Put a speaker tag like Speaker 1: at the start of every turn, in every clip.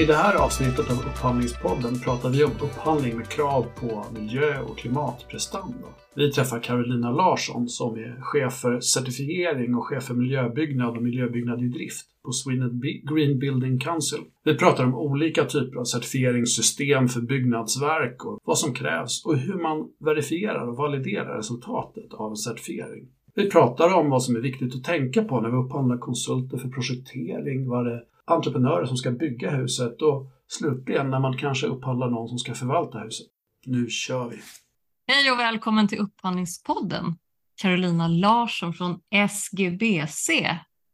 Speaker 1: I det här avsnittet av Upphandlingspodden pratar vi om upphandling med krav på miljö och klimatprestanda. Vi träffar Carolina Larsson som är chef för certifiering och chef för miljöbyggnad och miljöbyggnad i drift på Sweden Green Building Council. Vi pratar om olika typer av certifieringssystem för byggnadsverk och vad som krävs och hur man verifierar och validerar resultatet av en certifiering. Vi pratar om vad som är viktigt att tänka på när vi upphandlar konsulter för projektering, vad det entreprenörer som ska bygga huset och slutligen när man kanske upphandlar någon som ska förvalta huset. Nu kör vi!
Speaker 2: Hej och välkommen till Upphandlingspodden. Carolina Larsson från SGBC.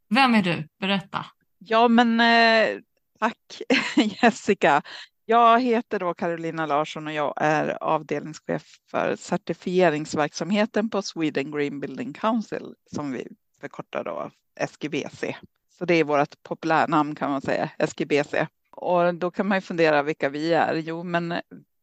Speaker 2: Vem är du? Berätta.
Speaker 3: Ja, men eh, tack Jessica. Jag heter då Carolina Larsson och jag är avdelningschef för certifieringsverksamheten på Sweden Green Building Council som vi förkortar då SGBC. Så det är vårt populärnamn kan man säga, SGBC. Och då kan man ju fundera vilka vi är. Jo, men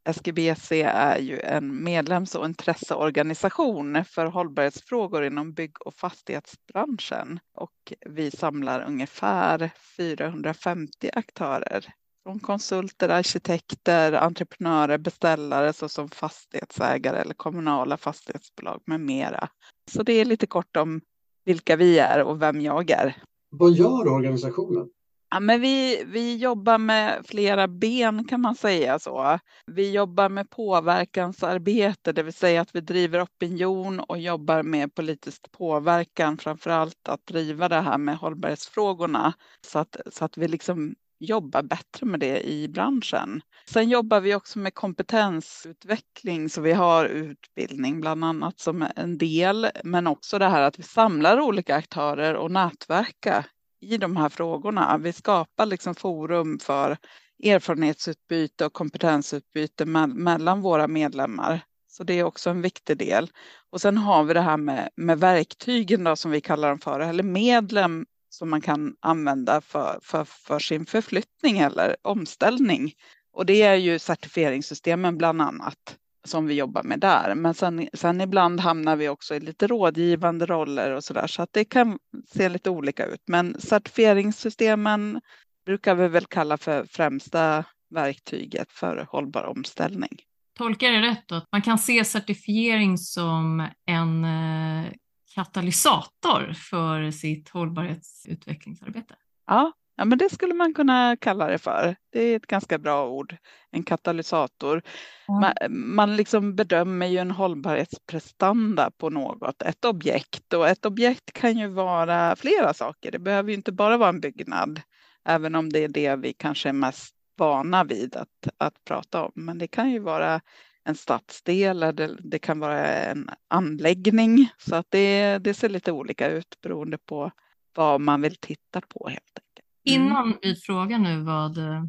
Speaker 3: SGBC är ju en medlems och intresseorganisation för hållbarhetsfrågor inom bygg och fastighetsbranschen och vi samlar ungefär 450 aktörer från konsulter, arkitekter, entreprenörer, beställare såsom fastighetsägare eller kommunala fastighetsbolag med mera. Så det är lite kort om vilka vi är och vem jag är.
Speaker 1: Vad gör organisationen?
Speaker 3: Ja, men vi, vi jobbar med flera ben kan man säga så. Vi jobbar med påverkansarbete, det vill säga att vi driver opinion och jobbar med politisk påverkan, framför allt att driva det här med hållbarhetsfrågorna så att, så att vi liksom jobba bättre med det i branschen. Sen jobbar vi också med kompetensutveckling, så vi har utbildning bland annat som en del, men också det här att vi samlar olika aktörer och nätverka i de här frågorna. Vi skapar liksom forum för erfarenhetsutbyte och kompetensutbyte mellan våra medlemmar. Så det är också en viktig del. Och sen har vi det här med, med verktygen då, som vi kallar dem för, eller medlen som man kan använda för, för, för sin förflyttning eller omställning. Och det är ju certifieringssystemen bland annat som vi jobbar med där. Men sen, sen ibland hamnar vi också i lite rådgivande roller och så där så att det kan se lite olika ut. Men certifieringssystemen brukar vi väl kalla för främsta verktyget för hållbar omställning.
Speaker 2: Tolkar jag det rätt då? Att man kan se certifiering som en eh, katalysator för sitt hållbarhetsutvecklingsarbete?
Speaker 3: Ja, ja, men det skulle man kunna kalla det för. Det är ett ganska bra ord, en katalysator. Ja. Man, man liksom bedömer ju en hållbarhetsprestanda på något, ett objekt och ett objekt kan ju vara flera saker. Det behöver ju inte bara vara en byggnad, även om det är det vi kanske är mest vana vid att, att prata om. Men det kan ju vara en stadsdel eller det kan vara en anläggning. Så att det, det ser lite olika ut beroende på vad man vill titta på helt enkelt.
Speaker 2: Mm. Innan vi frågar nu vad eh,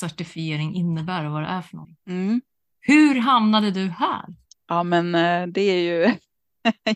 Speaker 2: certifiering innebär och vad det är för något. Mm. Hur hamnade du här?
Speaker 3: Ja, men eh, det är ju en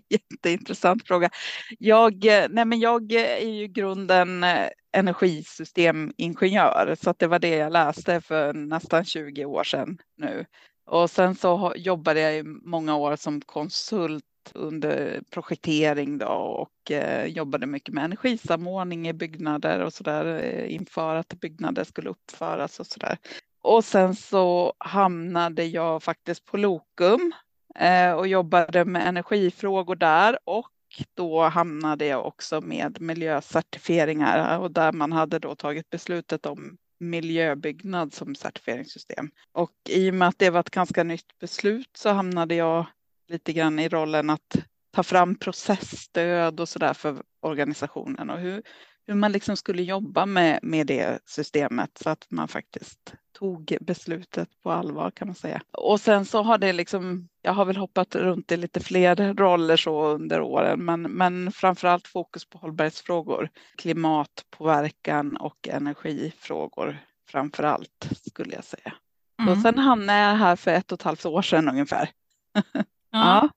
Speaker 3: jätteintressant fråga. Jag, eh, nej men jag är ju grunden energisystemingenjör, så att det var det jag läste för nästan 20 år sedan nu. Och sen så jobbade jag i många år som konsult under projektering då och eh, jobbade mycket med energisamordning i byggnader och så där eh, inför att byggnader skulle uppföras och så där. Och sen så hamnade jag faktiskt på Lokum eh, och jobbade med energifrågor där och då hamnade jag också med miljöcertifieringar och där man hade då tagit beslutet om miljöbyggnad som certifieringssystem. Och i och med att det var ett ganska nytt beslut så hamnade jag lite grann i rollen att ta fram processstöd och så där för organisationen och hur, hur man liksom skulle jobba med, med det systemet så att man faktiskt tog beslutet på allvar kan man säga. Och sen så har det liksom, jag har väl hoppat runt i lite fler roller så under åren, men, men framför allt fokus på hållbarhetsfrågor, klimatpåverkan och energifrågor framför allt skulle jag säga. Mm. Och sen hamnade jag här för ett och ett halvt år sedan ungefär.
Speaker 2: Ja. ja.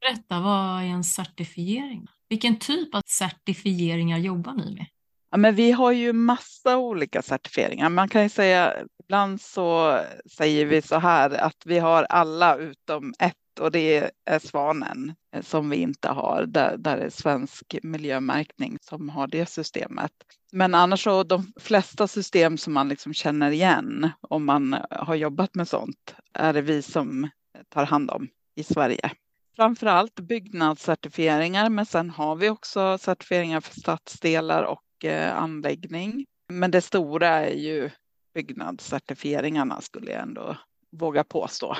Speaker 2: Berätta, vad är en certifiering? Vilken typ av certifieringar jobbar ni med?
Speaker 3: Ja, men vi har ju massa olika certifieringar. Man kan ju säga, ibland så säger vi så här att vi har alla utom ett och det är Svanen eh, som vi inte har. Där, där är svensk miljömärkning som har det systemet. Men annars så de flesta system som man liksom känner igen om man har jobbat med sånt är det vi som tar hand om i Sverige. Framför allt byggnadscertifieringar, men sen har vi också certifieringar för stadsdelar och eh, anläggning. Men det stora är ju byggnadscertifieringarna skulle jag ändå våga påstå.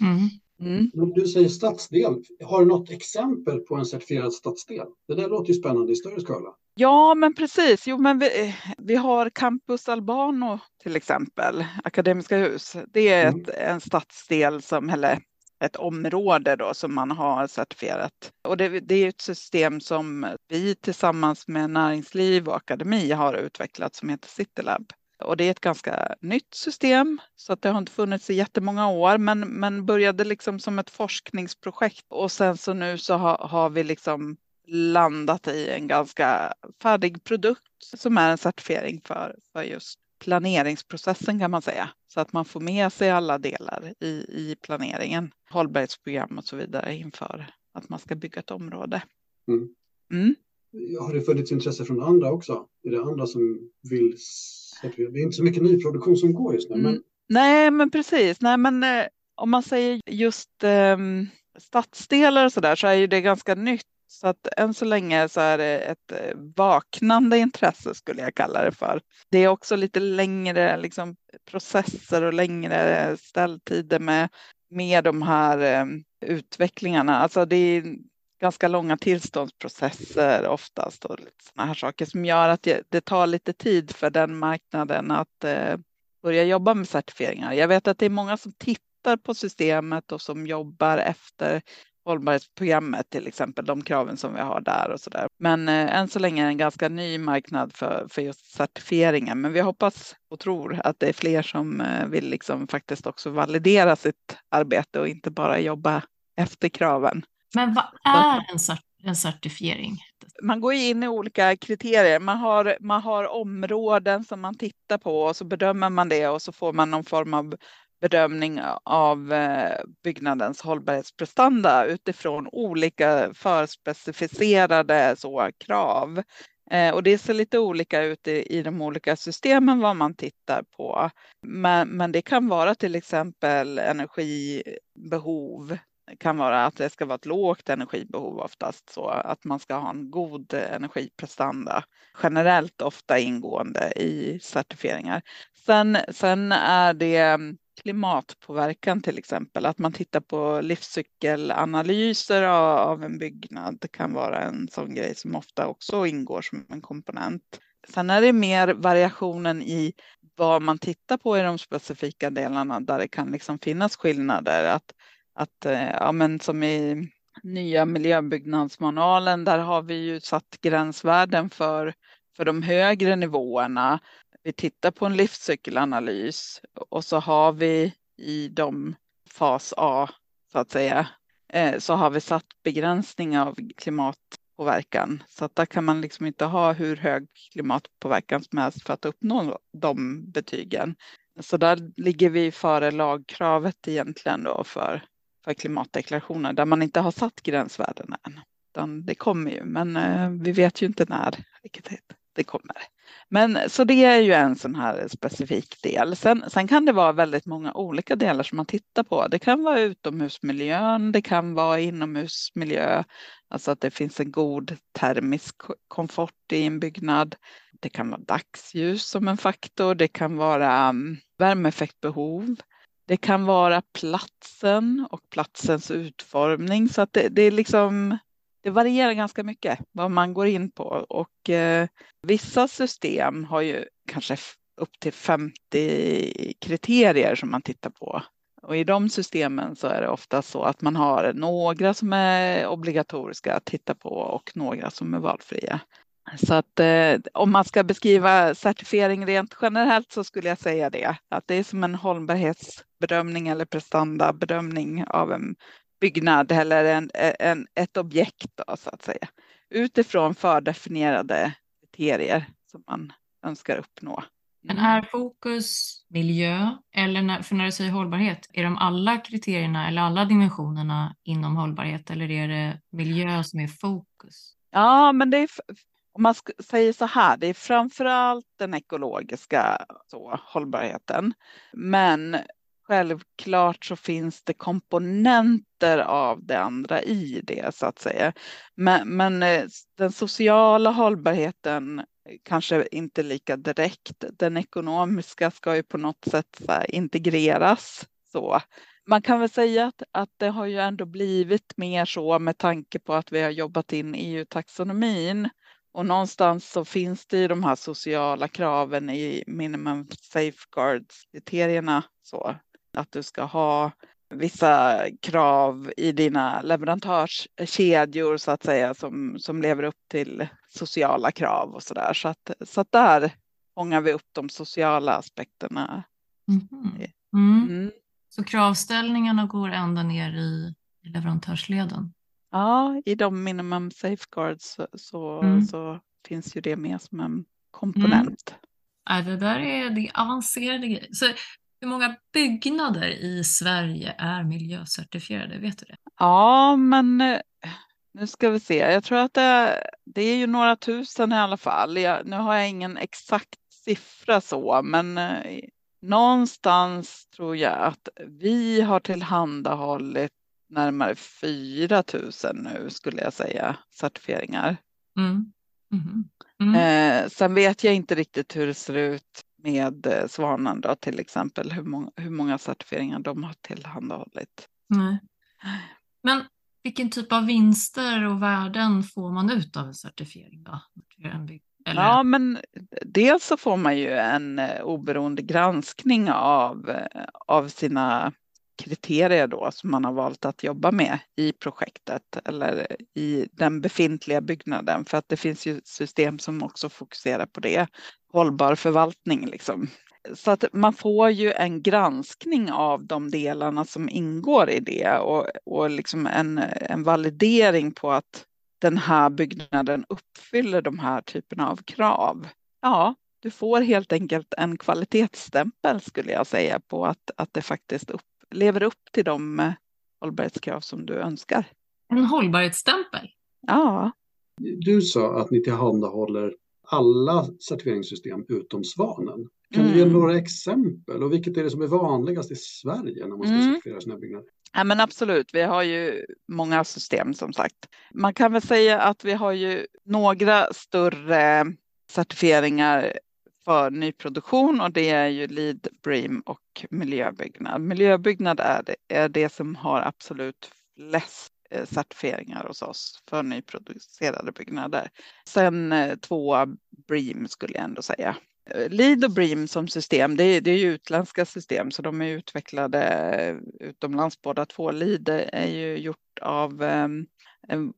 Speaker 4: Mm. Mm. Du säger stadsdel. Har du något exempel på en certifierad stadsdel? Det där låter ju spännande i större skala.
Speaker 3: Ja, men precis. Jo, men vi, vi har Campus Albano till exempel, Akademiska hus. Det är mm. ett, en stadsdel som, eller ett område då som man har certifierat. Och det, det, är ett system som vi tillsammans med näringsliv och akademi har utvecklat som heter Citylab. Och det är ett ganska nytt system så att det har inte funnits i jättemånga år men, men började liksom som ett forskningsprojekt och sen så nu så ha, har vi liksom landat i en ganska färdig produkt som är en certifiering för, för just planeringsprocessen kan man säga. Så att man får med sig alla delar i, i planeringen, hållbarhetsprogram och så vidare inför att man ska bygga ett område. Mm.
Speaker 4: Mm. Har det funnits intresse från andra också? Är det andra som vill det är inte så mycket nyproduktion som går just nu. Men... Mm.
Speaker 3: Nej, men precis. Nej, men eh, om man säger just eh, stadsdelar och så där så är ju det ganska nytt. Så att än så länge så är det ett eh, vaknande intresse skulle jag kalla det för. Det är också lite längre liksom, processer och längre ställtider med, med de här eh, utvecklingarna. Alltså det är ganska långa tillståndsprocesser oftast och sådana här saker som gör att det tar lite tid för den marknaden att eh, börja jobba med certifieringar. Jag vet att det är många som tittar på systemet och som jobbar efter hållbarhetsprogrammet, till exempel de kraven som vi har där och så där. Men eh, än så länge är det en ganska ny marknad för, för just certifieringen. Men vi hoppas och tror att det är fler som eh, vill liksom faktiskt också validera sitt arbete och inte bara jobba efter kraven.
Speaker 2: Men vad är en, cert en certifiering?
Speaker 3: Man går in i olika kriterier. Man har, man har områden som man tittar på och så bedömer man det och så får man någon form av bedömning av eh, byggnadens hållbarhetsprestanda utifrån olika förspecificerade så, krav. Eh, och det ser lite olika ut i, i de olika systemen vad man tittar på. Men, men det kan vara till exempel energibehov Det kan vara att det ska vara ett lågt energibehov oftast så att man ska ha en god energiprestanda generellt ofta ingående i certifieringar. Sen, sen är det klimatpåverkan till exempel, att man tittar på livscykelanalyser av, en byggnad det kan vara en sån grej som ofta också ingår som en komponent. Sen är det mer variationen i vad man tittar på i de specifika delarna där det kan liksom finnas skillnader. Att att eh, ja, men som i nya miljöbyggnadsmanualen, där har vi ju satt gränsvärden för, för de högre nivåerna. Vi tittar på en livscykelanalys och så har vi i de fas A så att säga, eh, så har vi satt begränsning av klimatpåverkan. Så att där kan man liksom inte ha hur hög klimatpåverkan som helst för att uppnå de betygen. Så där ligger vi före lagkravet egentligen då för för klimatdeklarationer där man inte har satt gränsvärdena än. Utan det kommer ju, men eh, vi vet ju inte när riktigt det kommer. Men så det är ju en sån här specifik del. Sen, sen kan det vara väldigt många olika delar som man tittar på. Det kan vara utomhusmiljön, det kan vara inomhusmiljö, alltså att det finns en god termisk komfort i en byggnad. Det kan vara dagsljus som en faktor, det kan vara mm, värmeeffektbehov. Det kan vara platsen och platsens utformning så att det, det är liksom det varierar ganska mycket vad man går in på och eh, vissa system har ju kanske upp till 50 kriterier som man tittar på. Och i de systemen så är det ofta så att man har några som är obligatoriska att titta på och några som är valfria. Så att eh, om man ska beskriva certifiering rent generellt så skulle jag säga det. Att det är som en hållbarhetsbedömning eller prestandabedömning av en byggnad eller en, en, ett objekt då, så att säga. Utifrån fördefinierade kriterier som man önskar uppnå.
Speaker 2: Men är fokus miljö eller när, för när du säger hållbarhet, är de alla kriterierna eller alla dimensionerna inom hållbarhet eller är det miljö som är fokus?
Speaker 3: Ja, men det är, om man säger så här, det är framför allt den ekologiska så, hållbarheten. Men självklart så finns det komponenter av det andra i det så att säga. Men, men eh, den sociala hållbarheten eh, kanske inte lika direkt. Den ekonomiska ska ju på något sätt så här, integreras. Så. Man kan väl säga att, att det har ju ändå blivit mer så med tanke på att vi har jobbat in EU-taxonomin. Och någonstans så finns det ju de här sociala kraven i minimum safeguards-kriterierna. Så att du ska ha vissa krav i dina leverantörskedjor så att säga som, som lever upp till sociala krav och så där. Så att, så att där fångar vi upp de sociala aspekterna.
Speaker 2: Mhm. Mm.
Speaker 3: Mm.
Speaker 2: Så kravställningarna går ända ner i, i leverantörsleden?
Speaker 3: Ja, i de minimum safeguards så, så,
Speaker 2: Mm.
Speaker 3: så finns ju det med som en komponent.
Speaker 2: Ja, det där är, det är avancerade grejer. Så hur många byggnader i Sverige är miljöcertifierade? Vet du det?
Speaker 3: Ja, men eh, nu ska vi se. Jag tror att det, det är ju några tusen i alla fall. Jag, nu har jag ingen exakt siffra så, men eh, någonstans tror jag att vi har tillhandahållit närmare 4 000 nu skulle jag säga certifieringar.
Speaker 2: Mm. Mhm. Mm.
Speaker 3: Eh, sen vet jag inte riktigt hur det ser ut med eh, Svanen då, till exempel, hur många, hur många certifieringar de har tillhandahållit.
Speaker 2: Nej. Men vilken typ av vinster och värden får man ut av en certifiering då? Eller,
Speaker 3: Ja, men dels så får man ju en eh, oberoende granskning av, eh, av sina kriterier då som man har valt att jobba med i projektet eller i den befintliga byggnaden för att det finns ju system som också fokuserar på det. Hållbar förvaltning liksom. Så att man får ju en granskning av de delarna som ingår i det och, och liksom en, en validering på att den här byggnaden uppfyller de här typerna av krav. Ja, du får helt enkelt en kvalitetsstämpel skulle jag säga på att, att det faktiskt upp, lever upp till de eh, hållbarhetskrav som du önskar.
Speaker 2: En hållbarhetsstämpel?
Speaker 3: Ja,
Speaker 4: Du sa att ni tillhandahåller alla certifieringssystem utom Svanen. Kan du
Speaker 3: Mm.
Speaker 4: ge några exempel? Och vilket är det som är vanligast i Sverige när man ska
Speaker 3: Mm.
Speaker 4: certifiera sina byggnader?
Speaker 3: Ja, men absolut. Vi har ju många system som sagt. Man kan väl säga att vi har ju några större certifieringar för nyproduktion och det är ju LEED, BREEAM och miljöbyggnad. Miljöbyggnad är det, är det som har absolut flest Eh, certifieringar hos oss för nyproducerade byggnader. Sen eh, två BREEAM skulle jag ändå säga. Eh, LEED och BREEAM som system, det är, det är ju utländska system så de är utvecklade utomlands båda två. LEED är ju gjort av eh,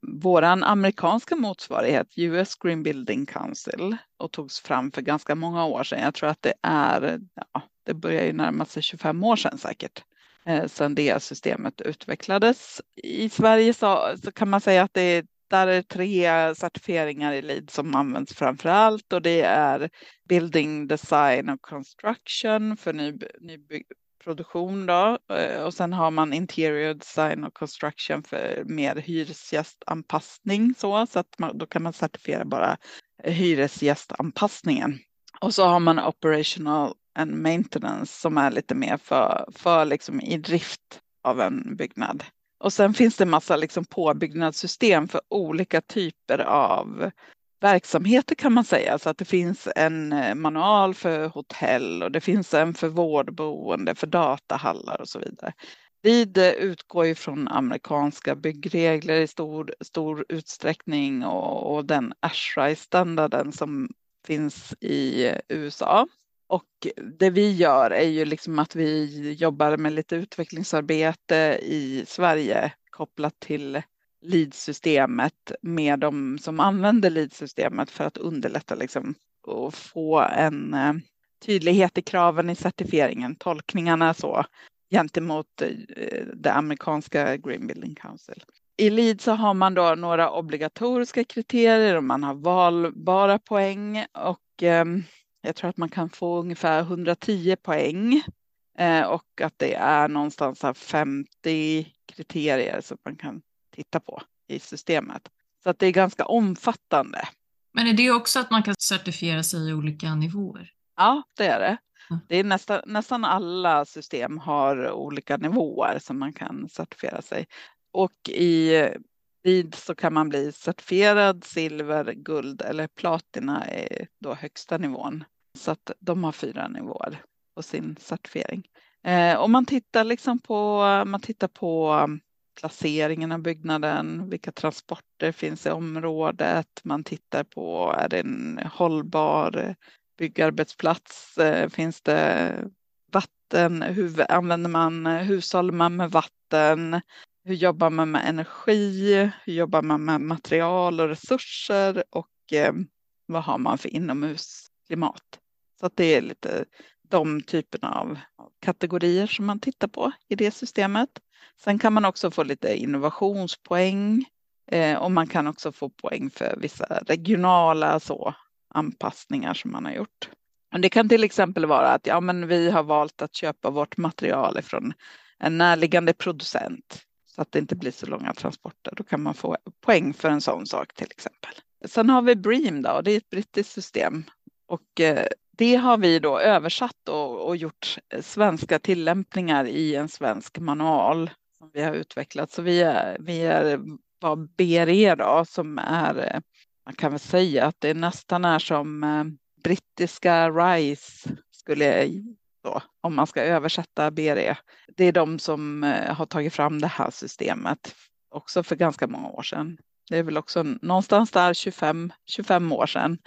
Speaker 3: våran amerikanska motsvarighet US Green Building Council och togs fram för ganska många år sedan. Jag tror att det är, ja, det börjar ju närma sig 25 år sedan säkert Eh, sedan det systemet utvecklades. I Sverige så, så kan man säga att det är där är tre certifieringar i LEED som används framför allt och det är Building Design och Construction för ny, nyproduktion då eh, och sen har man Interior Design och Construction för mer hyresgästanpassning så, så att man, då kan man certifiera bara hyresgästanpassningen. Och så har man Operational en Maintenance som är lite mer för, för liksom i drift av en byggnad. Och sen finns det massa liksom påbyggnadssystem för olika typer av verksamheter kan man säga. Så att det finns en eh, manual för hotell och det finns en för vårdboende, för datahallar och så vidare. Vi eh, utgår ju från amerikanska byggregler i stor, stor utsträckning och, och den ASHRAE-standarden som finns i eh, USA. Och det vi gör är ju liksom att vi jobbar med lite utvecklingsarbete i Sverige kopplat till LEED-systemet med de som använder LEED-systemet för att underlätta liksom och få en eh, tydlighet i kraven i certifieringen, tolkningarna så gentemot eh, det amerikanska Green Building Council. I LEED så har man då några obligatoriska kriterier och man har valbara poäng och ehm, jag tror att man kan få ungefär 110 poäng eh, och att det är någonstans 50 kriterier som man kan titta på i systemet. Så att det är ganska omfattande.
Speaker 2: Men är det också att man kan certifiera sig i olika nivåer?
Speaker 3: Ja, det är det. Det är nästan, nästan alla system har olika nivåer som man kan certifiera sig. Och i BID så kan man bli certifierad silver, guld eller platina är då högsta nivån. Så att de har fyra nivåer på sin certifiering. Eh, om man tittar liksom på, man tittar på um, placeringen av byggnaden, vilka transporter finns i området, man tittar på är det en hållbar byggarbetsplats, eh, finns det vatten, hur använder man, hushåller man med vatten, hur jobbar man med energi, hur jobbar man med material och resurser och eh, vad har man för inomhusklimat. Så att det är lite de typerna av kategorier som man tittar på i det systemet. Sen kan man också få lite innovationspoäng eh, och man kan också få poäng för vissa regionala så, anpassningar som man har gjort. Och det kan till exempel vara att ja, men vi har valt att köpa vårt material från en närliggande producent så att det inte blir så långa transporter. Då kan man få poäng för en sån sak till exempel. Sen har vi Bream då, det är ett brittiskt system och eh, det har vi då översatt och, och gjort svenska tillämpningar i en svensk manual som vi har utvecklat. Så vi är, vi är vad BRE då, som är, man kan väl säga att det nästan är som eh, brittiska RISE skulle jag då, om man ska översätta BRE. Det är de som eh, har tagit fram det här systemet också för ganska många år sedan. Det är väl också någonstans där 25, 25 år sedan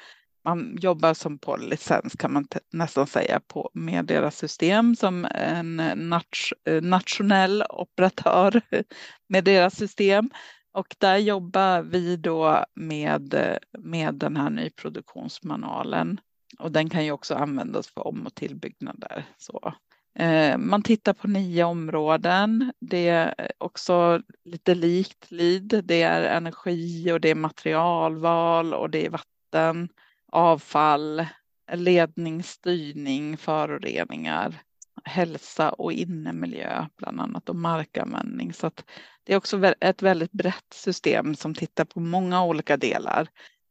Speaker 3: man jobbar som på licens kan man nästan säga på, med deras system som en eh, nat eh, nationell operatör med deras system. Och där jobbar vi då med, eh, med den här nyproduktionsmanualen. Och den kan ju också användas för om och tillbyggnader. Så. Man tittar på nio områden. Det är också lite likt LID. Det är energi och det är materialval och det är vatten avfall, ledningsstyrning, föroreningar, hälsa och innemiljö bland annat och markanvändning. Så det är också ett väldigt brett system som tittar på många olika delar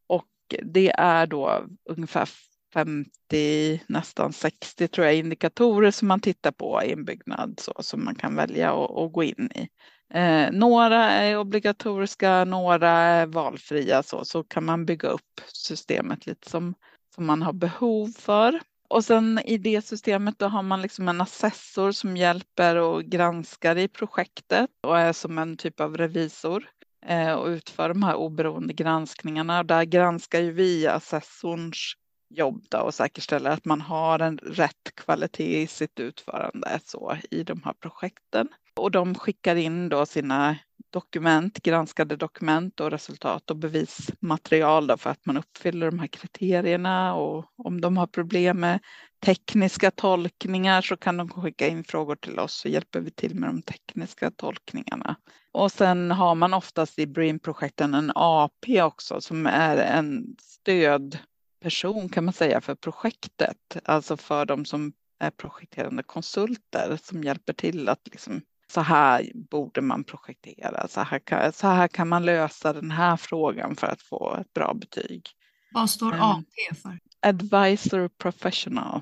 Speaker 3: och det är då ungefär 50, nästan 60 tror jag indikatorer som man tittar på i en byggnad så som man kan välja att gå in i. Eh, några är obligatoriska, några är valfria så, så kan man bygga upp systemet lite som, som man har behov för. Och sen i det systemet då har man liksom en assessor som hjälper och granskar i projektet och är som en typ av revisor eh, och utför de här oberoende granskningarna. Och där granskar ju vi assessorns jobb då och säkerställer att man har en rätt kvalitet i sitt utförande så i de här projekten. Och de skickar in då sina dokument, granskade dokument och resultat och bevismaterial då för att man uppfyller de här kriterierna och om de har problem med tekniska tolkningar så kan de skicka in frågor till oss så hjälper vi till med de tekniska tolkningarna. Och sen har man oftast i BREAM-projekten en AP också som är en stöd stödperson kan man säga för projektet, alltså för de som är projekterande konsulter som hjälper till att liksom så här borde man projektera, så här, kan, så här kan man lösa den här frågan för att få ett bra betyg.
Speaker 2: Vad står um, AP för?
Speaker 3: Advisor Professional.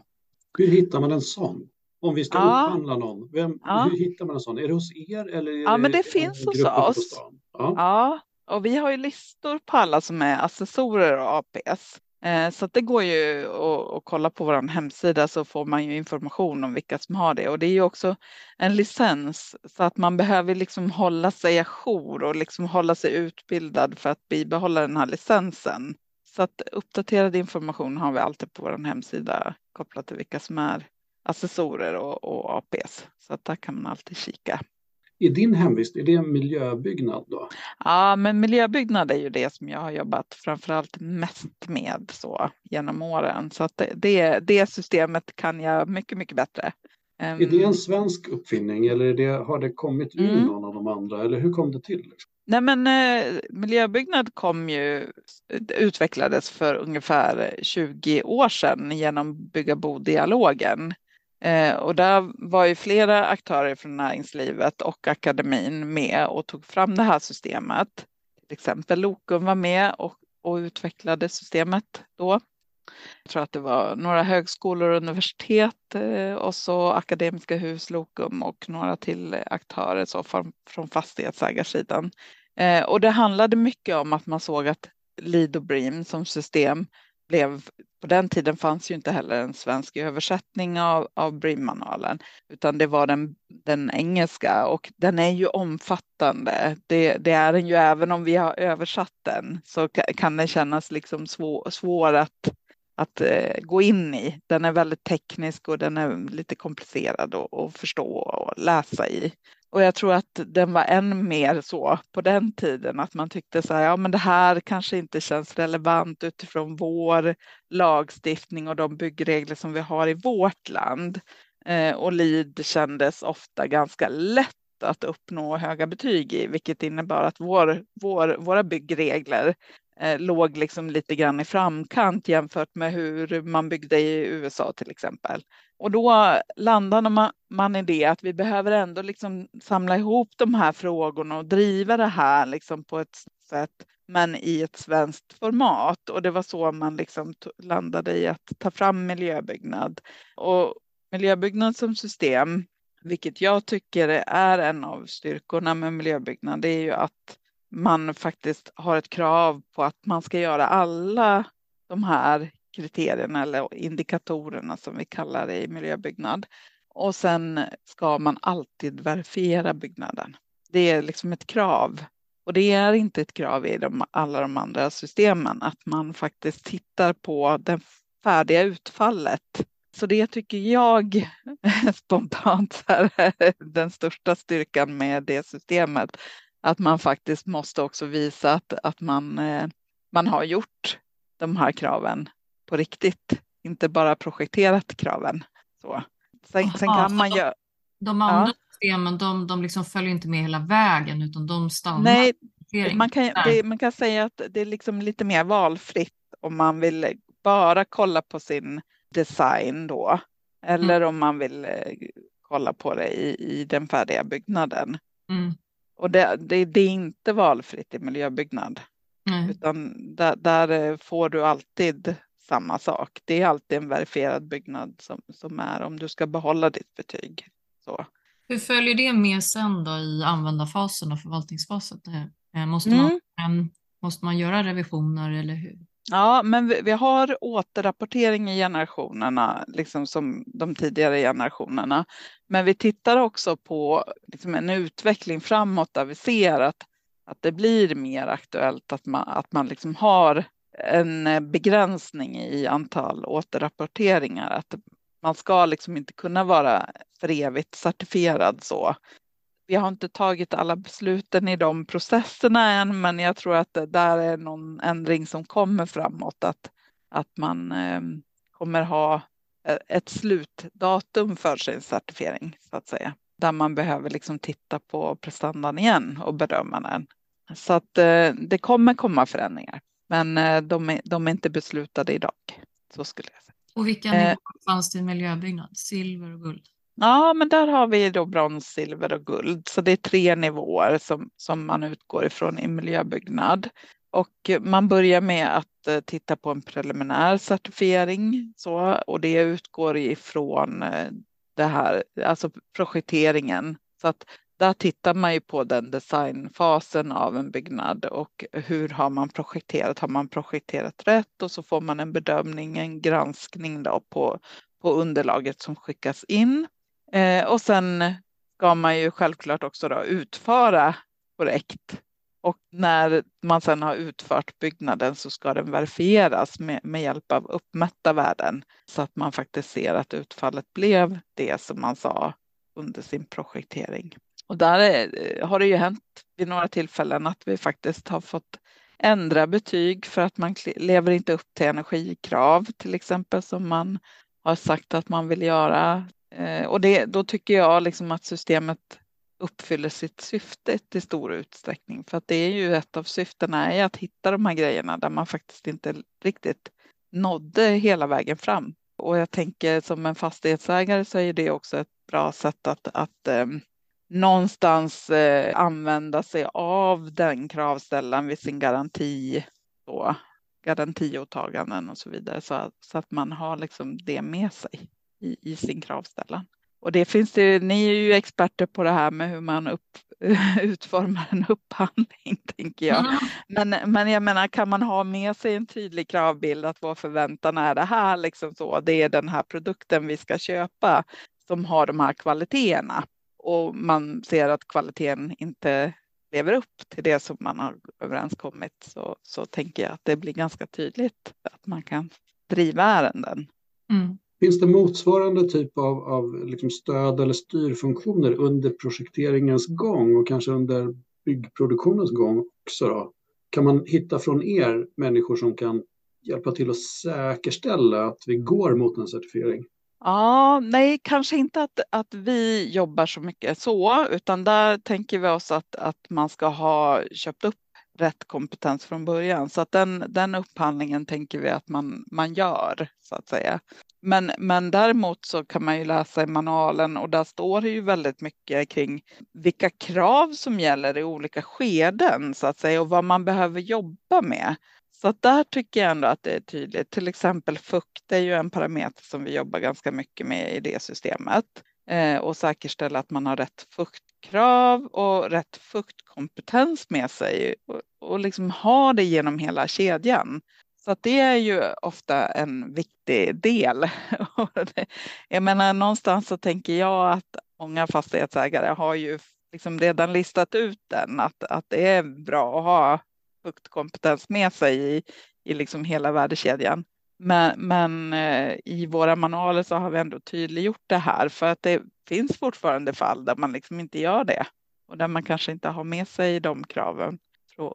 Speaker 4: Hur hittar man en sån? Om vi ska ja. upphandla någon, Vem, ja. hur hittar man en sån? Är det hos er? Eller
Speaker 3: ja, men det finns hos oss. Ja. ja, och vi har ju listor på alla som är assessorer och APS. Eh, så det går ju att, kolla på vår hemsida så får man ju information om vilka som har det och det är ju också en licens så att man behöver liksom hålla sig ajour och liksom hålla sig utbildad för att bibehålla den här licensen. Så att uppdaterad information har vi alltid på vår hemsida kopplat till vilka som är assessorer och, och APs så att där kan man alltid kika.
Speaker 4: I din hemvist, är det en miljöbyggnad då?
Speaker 3: Ja, men miljöbyggnad är ju det som jag har jobbat framförallt mest med så genom åren. Så att det, det systemet kan jag mycket, mycket bättre. Ehm,
Speaker 4: Är det en svensk uppfinning eller det, har det kommit ur
Speaker 3: Mm.
Speaker 4: någon av de andra? Eller hur kom det till? Liksom?
Speaker 3: Nej men eh, miljöbyggnad kom ju, utvecklades för ungefär 20 år sedan genom Bygga bo-dialogen. Eh, och där var ju flera aktörer från näringslivet och akademin med och tog fram det här systemet. Till exempel Lokum var med och, och utvecklade systemet då. Jag tror att det var några högskolor och universitet eh, och så Akademiska hus, Lokum och några till aktörer så från, från fastighetsägarsidan. Eh, och det handlade mycket om att man såg att Lidobrim som system blev, på den tiden fanns ju inte heller en svensk översättning av, av Brim-manualen, utan det var den, den engelska och den är ju omfattande. Det, det är den ju även om vi har översatt den så kan den kännas liksom svår, svår att, att eh, gå in i. Den är väldigt teknisk och den är lite komplicerad att, förstå och läsa i. Och jag tror att den var än mer så på den tiden att man tyckte så här, ja men det här kanske inte känns relevant utifrån vår lagstiftning och de byggregler som vi har i vårt land. Eh, och LID kändes ofta ganska lätt att uppnå höga betyg i, vilket innebar att vår, vår, våra byggregler eh, låg liksom lite grann i framkant jämfört med hur man byggde i USA till exempel. Och då landade man, man i det att vi behöver ändå liksom samla ihop de här frågorna och driva det här liksom på ett sätt, men i ett svenskt format. Och det var så man liksom landade i att ta fram miljöbyggnad. Och miljöbyggnad som system, vilket jag tycker är en av styrkorna med miljöbyggnad, det är ju att man faktiskt har ett krav på att man ska göra alla de här kriterierna eller indikatorerna som vi kallar det i miljöbyggnad. Och sen ska man alltid verifiera byggnaden. Det är liksom ett krav. Och det är inte ett krav i de, alla de andra systemen att man faktiskt tittar på det färdiga utfallet. Så det tycker jag spontant är den största styrkan med det systemet. Att man faktiskt måste också visa att, att man, man har gjort de här kraven på riktigt, inte bara projekterat kraven. Så. Sen, sen kan man göra...
Speaker 2: De andra systemen de, de liksom följer inte med hela vägen utan de stannar.
Speaker 3: Nej, man kan, det, man kan säga att det är liksom lite mer valfritt om man vill bara kolla på sin design då. Eller om man vill eh, kolla på det i, i den färdiga byggnaden.
Speaker 2: Mm.
Speaker 3: Och det, det, det är inte valfritt i miljöbyggnad.
Speaker 2: Nej.
Speaker 3: Utan där, där eh, får du alltid samma sak. Det är alltid en verifierad byggnad som, som är om du ska behålla ditt betyg. Så.
Speaker 2: Hur följer det med sen då i användarfasen och förvaltningsfasen? Eh, Måste,
Speaker 3: Mm.
Speaker 2: man, eh, måste man göra revisioner eller hur?
Speaker 3: Ja, men vi, vi har återrapportering i generationerna, liksom som de tidigare generationerna. Men vi tittar också på liksom en utveckling framåt där vi ser att, att det blir mer aktuellt att man, att man liksom har en begränsning i antal återrapporteringar. Att man ska liksom inte kunna vara för evigt certifierad så. Vi har inte tagit alla besluten i de processerna än, men jag tror att det där är någon ändring som kommer framåt, att, att man eh, kommer ha eh, ett slutdatum för sin certifiering, så att säga, där man behöver liksom titta på prestandan igen och bedöma den. Så att eh, det kommer komma förändringar, men eh, de, är, de är inte beslutade idag, så skulle jag säga.
Speaker 2: Och vilka nivåer fanns det i miljöbyggnad? Silver och guld?
Speaker 3: Ja, men där har vi då brons, silver och guld. Så det är tre nivåer som, som man utgår ifrån i miljöbyggnad. Och man börjar med att eh, titta på en preliminär certifiering. Så, och det utgår ifrån eh, det här, alltså projekteringen. Så att där tittar man ju på den designfasen av en byggnad och hur har man projekterat? Har man projekterat rätt? Och så får man en bedömning, en granskning då på, på underlaget som skickas in. Eh, och sen ska man ju självklart också då utföra korrekt. Och när man sen har utfört byggnaden så ska den verifieras med, med hjälp av uppmätta värden så att man faktiskt ser att utfallet blev det som man sa under sin projektering. Och där är, har det ju hänt vid några tillfällen att vi faktiskt har fått ändra betyg för att man lever inte upp till energikrav till exempel som man har sagt att man vill göra. Eh, och det, då tycker jag liksom att systemet uppfyller sitt syfte i stor utsträckning. För att det är ju ett av syftena är att hitta de här grejerna där man faktiskt inte riktigt nådde hela vägen fram. Och jag tänker som en fastighetsägare så är det också ett bra sätt att, att eh, någonstans eh, använda sig av den kravställan vid sin garanti. Då, garantiåtaganden och så vidare så, så att man har liksom det med sig i, i sin kravställan. Och det finns det, ni är ju experter på det här med hur man upp, utformar en upphandling, tänker jag. Mm. Men, men jag menar, kan man ha med sig en tydlig kravbild att vår förväntan är det här, liksom så, det är den här produkten vi ska köpa som har de här kvaliteterna och man ser att kvaliteten inte lever upp till det som man har överenskommit så, så tänker jag att det blir ganska tydligt att man kan driva ärenden.
Speaker 4: Mm. Finns det motsvarande typ av, av liksom stöd eller styrfunktioner under projekteringens gång och kanske under byggproduktionens gång också? Då? Kan man hitta från er människor som kan hjälpa till att säkerställa att vi går mot en certifiering?
Speaker 3: Ja, nej, kanske inte att, att vi jobbar så mycket så, utan där tänker vi oss att, att man ska ha köpt upp rätt kompetens från början. Så att den, den upphandlingen tänker vi att man, man gör, så att säga. Men, men däremot så kan man ju läsa i manualen och där står det ju väldigt mycket kring vilka krav som gäller i olika skeden så att säga och vad man behöver jobba med. Så att där tycker jag ändå att det är tydligt. Till exempel fukt är ju en parameter som vi jobbar ganska mycket med i det systemet eh, och säkerställa att man har rätt fuktkrav och rätt fuktkompetens med sig och, och liksom ha det genom hela kedjan. Så att det är ju ofta en viktig del. jag menar någonstans så tänker jag att många fastighetsägare har ju liksom redan listat ut den, att, att det är bra att ha fuktkompetens med sig i, i liksom hela värdekedjan. Men, men eh, i våra manualer så har vi ändå tydliggjort det här för att det finns fortfarande fall där man liksom inte gör det och där man kanske inte har med sig de kraven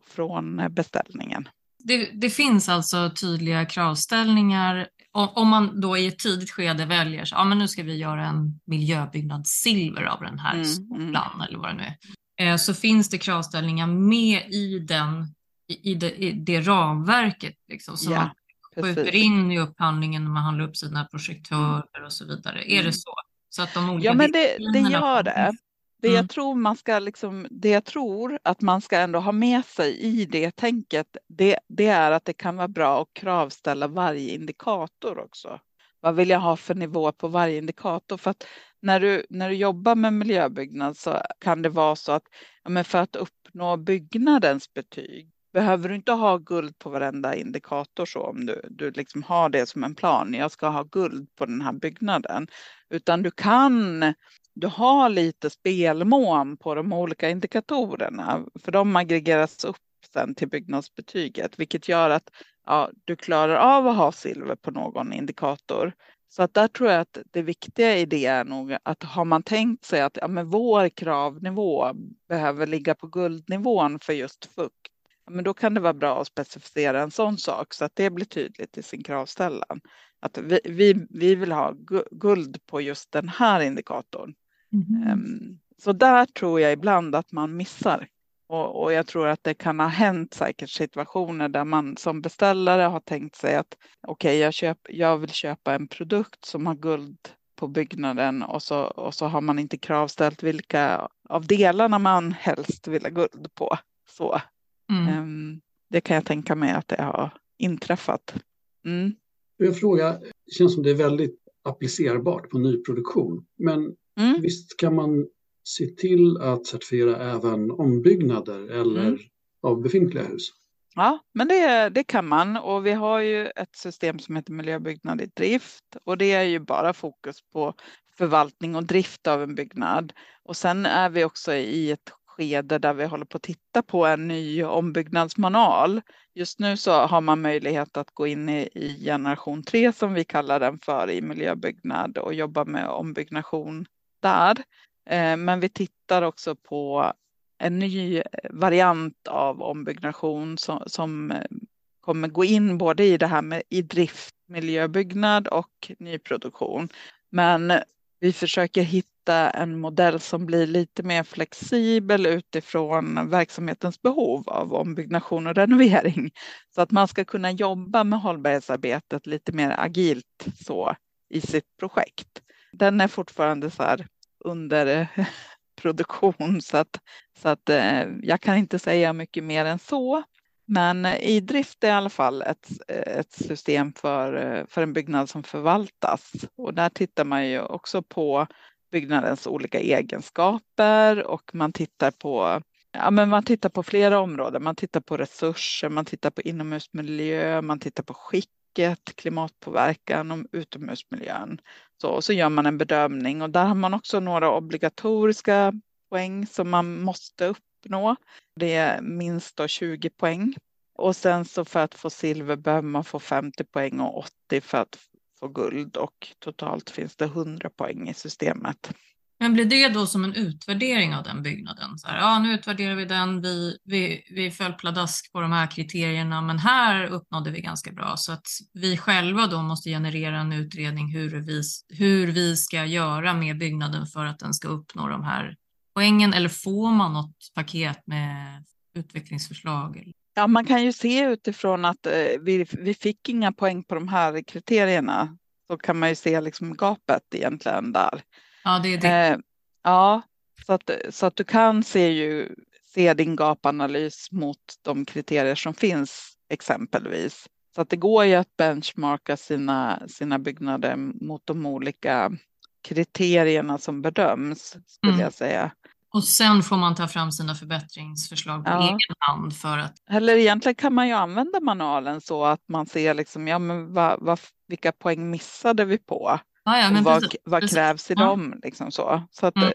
Speaker 3: från beställningen.
Speaker 2: Det, det, finns alltså tydliga kravställningar. Om, man då i ett tidigt skede väljer så, ja men nu ska vi göra en miljöbyggnad silver av den här mm, skolan mm. eller vad det nu är. Eh, så finns det kravställningar med i, den, i, det, i det ramverket liksom, som ja, man skjuter in i upphandlingen när man handlar upp sina projektörer och så vidare. Mm. Är det så? så att de olika
Speaker 3: ja men det, det gör det. Det jag, mm. tror man ska liksom, det jag tror att man ska ändå ha med sig i det tänket, det, det är att det kan vara bra att kravställa varje indikator också. Vad vill jag ha för nivå på varje indikator? För att när du, när du jobbar med miljöbyggnad så kan det vara så att ja, men för att uppnå byggnadens betyg behöver du inte ha guld på varenda indikator så om du, du liksom har det som en plan. Jag ska ha guld på den här byggnaden, utan du kan du har lite spelmån på de olika indikatorerna, för de aggregeras upp sen till byggnadsbetyget, vilket gör att ja, du klarar av att ha silver på någon indikator. Så att där tror jag att det viktiga i det är nog att har man tänkt sig att ja, men vår kravnivå behöver ligga på guldnivån för just fukt, ja, men då kan det vara bra att specificera en sån sak så att det blir tydligt i sin kravställan. Att vi, vi, vi vill ha guld på just den här indikatorn. Mm. Så där tror jag ibland att man missar. Och, och, jag tror att det kan ha hänt säkert situationer där man som beställare har tänkt sig att okej, okay, jag, jag vill köpa en produkt som har guld på byggnaden och så, och så har man inte kravställt vilka av delarna man helst vill ha guld på. Så mm. um, det kan jag tänka mig att det har inträffat. Mm.
Speaker 4: Jag fråga, det känns som det är väldigt applicerbart på nyproduktion, men Mm. Visst kan man se till att certifiera även ombyggnader eller mm. av befintliga hus?
Speaker 3: Ja, men det, det kan man och vi har ju ett system som heter miljöbyggnad i drift och det är ju bara fokus på förvaltning och drift av en byggnad. Och sen är vi också i ett skede där vi håller på att titta på en ny ombyggnadsmanual. Just nu så har man möjlighet att gå in i, i generation 3 som vi kallar den för i miljöbyggnad och jobba med ombyggnation där. Eh, men vi tittar också på en ny variant av ombyggnation som, som eh, kommer gå in både i det här med i drift, miljöbyggnad och nyproduktion. Men vi försöker hitta en modell som blir lite mer flexibel utifrån verksamhetens behov av ombyggnation och renovering. Så att man ska kunna jobba med hållbarhetsarbetet lite mer agilt så i sitt projekt. Den är fortfarande så här under eh, produktion så att, så att eh, jag kan inte säga mycket mer än så. Men eh, i drift är i alla fall ett, ett system för, för en byggnad som förvaltas. Och där tittar man ju också på byggnadens olika egenskaper och man tittar på Ja, men man tittar på flera områden. Man tittar på resurser, man tittar på inomhusmiljö, man tittar på skick trycket, klimatpåverkan och utomhusmiljön. Så, och så gör man en bedömning och där har man också några obligatoriska poäng som man måste uppnå. Det är minst då 20 poäng. Och sen så för att få silver behöver man få 50 poäng och 80 för att få guld och totalt finns det 100 poäng i systemet.
Speaker 2: Men blir det då som en utvärdering av den byggnaden? Så här, ja, nu utvärderar vi den, vi, vi, vi föll pladask på de här kriterierna, men här uppnådde vi ganska bra. Så att vi själva då måste generera en utredning hur vi, hur vi ska göra med byggnaden för att den ska uppnå de här poängen eller får man något paket med utvecklingsförslag?
Speaker 3: Ja, man kan ju se utifrån att eh, vi, vi fick inga poäng på de här kriterierna. Så kan man ju se liksom gapet egentligen där.
Speaker 2: Ja, det är det.
Speaker 3: Eh, ja, så att, så att du kan se, ju, se din gapanalys mot de kriterier som finns exempelvis. Så att det går ju att benchmarka sina, sina byggnader mot de olika kriterierna som bedöms, skulle mm. jag säga.
Speaker 2: Och sen får man ta fram sina förbättringsförslag på ja. egen hand för att.
Speaker 3: Eller egentligen kan man ju använda manualen så att man ser liksom, ja, men vad, vad, vilka poäng missade vi på?
Speaker 2: Ja, ja,
Speaker 3: vad, precis, vad precis. krävs i ja. dem? Liksom så. Så, att, mm.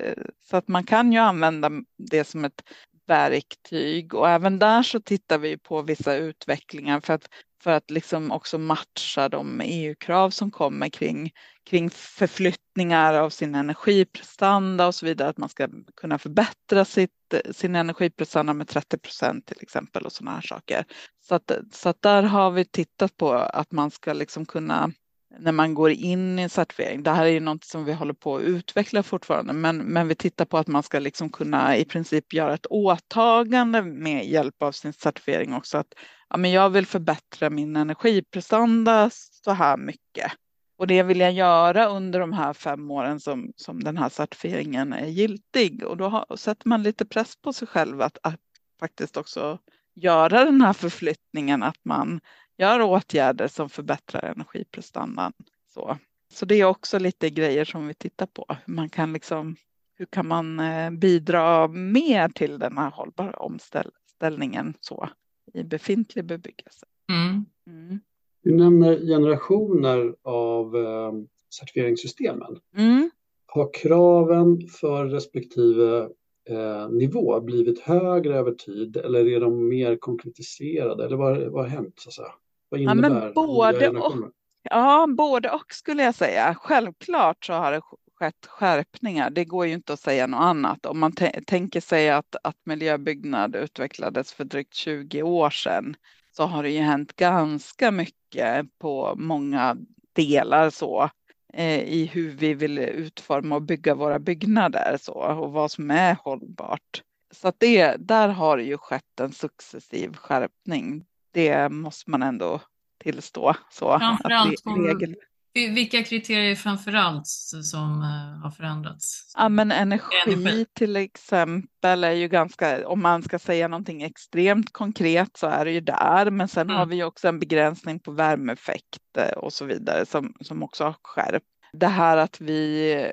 Speaker 3: så att man kan ju använda det som ett verktyg och även där så tittar vi på vissa utvecklingar för att, för att liksom också matcha de EU-krav som kommer kring, kring förflyttningar av sin energiprestanda och så vidare, att man ska kunna förbättra sitt, sin energiprestanda med 30 procent till exempel och sådana här saker. Så att, så att där har vi tittat på att man ska liksom kunna när man går in i en certifiering. Det här är ju något som vi håller på att utveckla fortfarande, men, men vi tittar på att man ska liksom kunna i princip göra ett åtagande med hjälp av sin certifiering också. Att ja, men jag vill förbättra min energiprestanda så här mycket. Och det vill jag göra under de här fem åren som, som den här certifieringen är giltig. Och då har, sätter man lite press på sig själv att, att faktiskt också göra den här förflyttningen, att man gör åtgärder som förbättrar energiprestandan. Så. så det är också lite grejer som vi tittar på. Hur, man kan liksom, hur kan man eh, bidra mer till den här hållbara omställningen så, i befintlig bebyggelse.
Speaker 2: Mm.
Speaker 4: Mm. Du nämner generationer av eh, certifieringssystemen.
Speaker 3: Mm.
Speaker 4: Har kraven för respektive eh, nivå blivit högre över tid eller är de mer konkretiserade? Eller vad, vad har hänt? Så att säga? Vad innebär
Speaker 3: ja, men både, och, ja, både och skulle jag säga. Självklart så har det skett skärpningar. Det går ju inte att säga något annat. Om man tänker sig att, att miljöbyggnad utvecklades för drygt 20 år sedan så har det ju hänt ganska mycket på många delar så eh, i hur vi vill utforma och bygga våra byggnader så och vad som är hållbart. Så det, där har det ju skett en successiv skärpning det måste man ändå tillstå. Så
Speaker 2: framförallt regel... Vilka kriterier framförallt som uh, har förändrats?
Speaker 3: Ja, men energi, energi, till exempel är ju ganska, om man ska säga någonting extremt konkret så är det ju där. Men sen mm. har vi ju också en begränsning på värmeeffekt och så vidare som, som också har skärpt. Det här att vi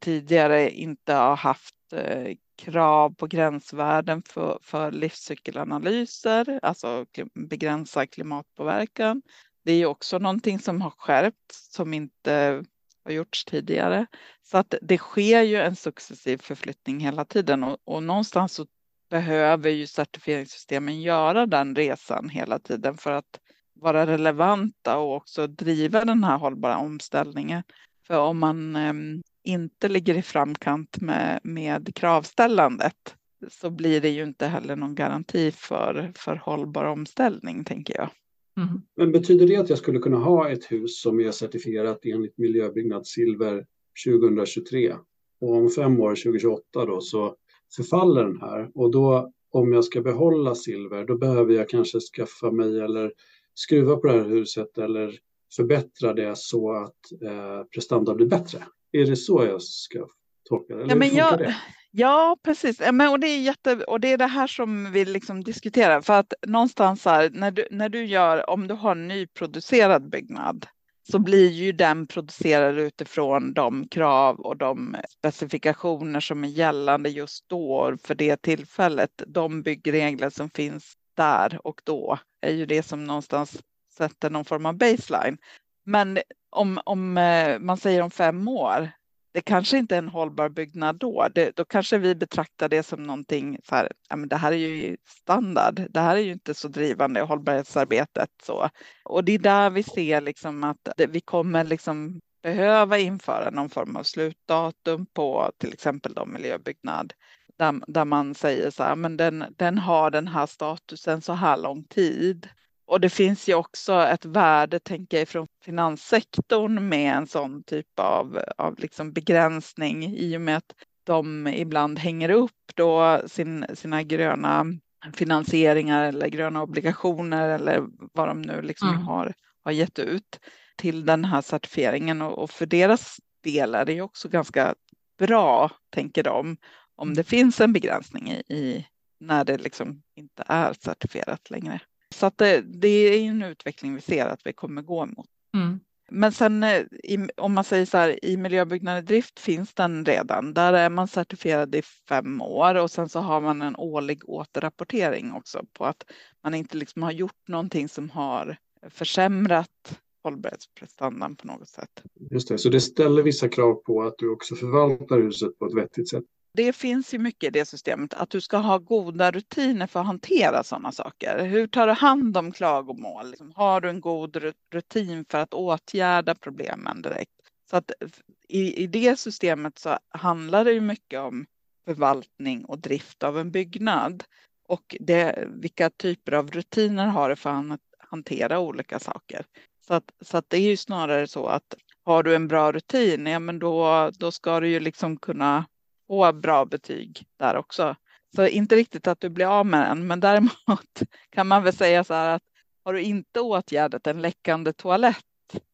Speaker 3: tidigare inte har haft eh, krav på gränsvärden för, för livscykelanalyser, alltså begränsa klimatpåverkan. Det är också någonting som har skärpts som inte har gjorts tidigare. Så att det sker ju en successiv förflyttning hela tiden och, och någonstans så behöver ju certifieringssystemen göra den resan hela tiden för att vara relevanta och också driva den här hållbara omställningen. För om man ehm, inte ligger i framkant med, med kravställandet så blir det ju inte heller någon garanti för, för hållbar omställning, tänker jag.
Speaker 4: Mm. Men betyder det att jag skulle kunna ha ett hus som är certifierat enligt miljöbyggnad silver 2023 och om fem år, 2028 då, så förfaller den här och då om jag ska behålla silver, då behöver jag kanske skaffa mig eller skruva på det här huset eller förbättra det så att eh, prestanda blir bättre. Är det så jag ska tolka det?
Speaker 3: Eller ja, men jag, det? ja, precis. Men, och, det är jätte, och det är det här som vi liksom diskuterar. För att någonstans här, när du, när du gör, om du har en nyproducerad byggnad, så blir ju den producerad utifrån de krav och de specifikationer som är gällande just då för det tillfället. De byggregler som finns där och då är ju det som någonstans sätter någon form av baseline. Men om, om eh, man säger om fem år, det kanske inte är en hållbar byggnad då. Det, då kanske vi betraktar det som någonting så här, ja, men det här är ju standard. Det här är ju inte så drivande i hållbarhetsarbetet. Så. Och det är där vi ser liksom att vi kommer liksom behöva införa någon form av slutdatum på till exempel då miljöbyggnad. Där, där man säger så här, men den, den har den här statusen så här lång tid. Och det finns ju också ett värde, tänker jag, från finanssektorn med en sån typ av, av liksom begränsning i och med att de ibland hänger upp då sin, sina gröna finansieringar eller gröna obligationer eller vad de nu liksom mm. har, har gett ut till den här certifieringen och, och för deras del är det också ganska bra, tänker de, om det finns en begränsning i, i när det liksom inte är certifierat längre. Så att det, det är en utveckling vi ser att vi kommer gå mot. Mm. Men sen eh, i, om man säger så här, i miljöbyggnad i drift finns den redan. Där är man certifierad i fem år och sen så har man en årlig återrapportering också på att man inte liksom har gjort någonting som har försämrat hållbarhetsprestandan på något sätt.
Speaker 4: Just det, så det ställer vissa krav på att du också förvaltar huset på ett vettigt sätt
Speaker 3: det finns ju mycket i det systemet att du ska ha goda rutiner för att hantera sådana saker. Hur tar du hand om klagomål? Liksom, har du en god rutin för att åtgärda problemen direkt? Så att eh, i, i det systemet så handlar det ju mycket om förvaltning och drift av en byggnad och det, vilka typer av rutiner har du för att hantera olika saker. Så att, så att det är ju snarare så att har du en bra rutin, ja men då, då ska du ju liksom kunna få bra betyg där också. Så inte riktigt att du blir av med den, men däremot kan man väl säga så här att har du inte åtgärdat en läckande toalett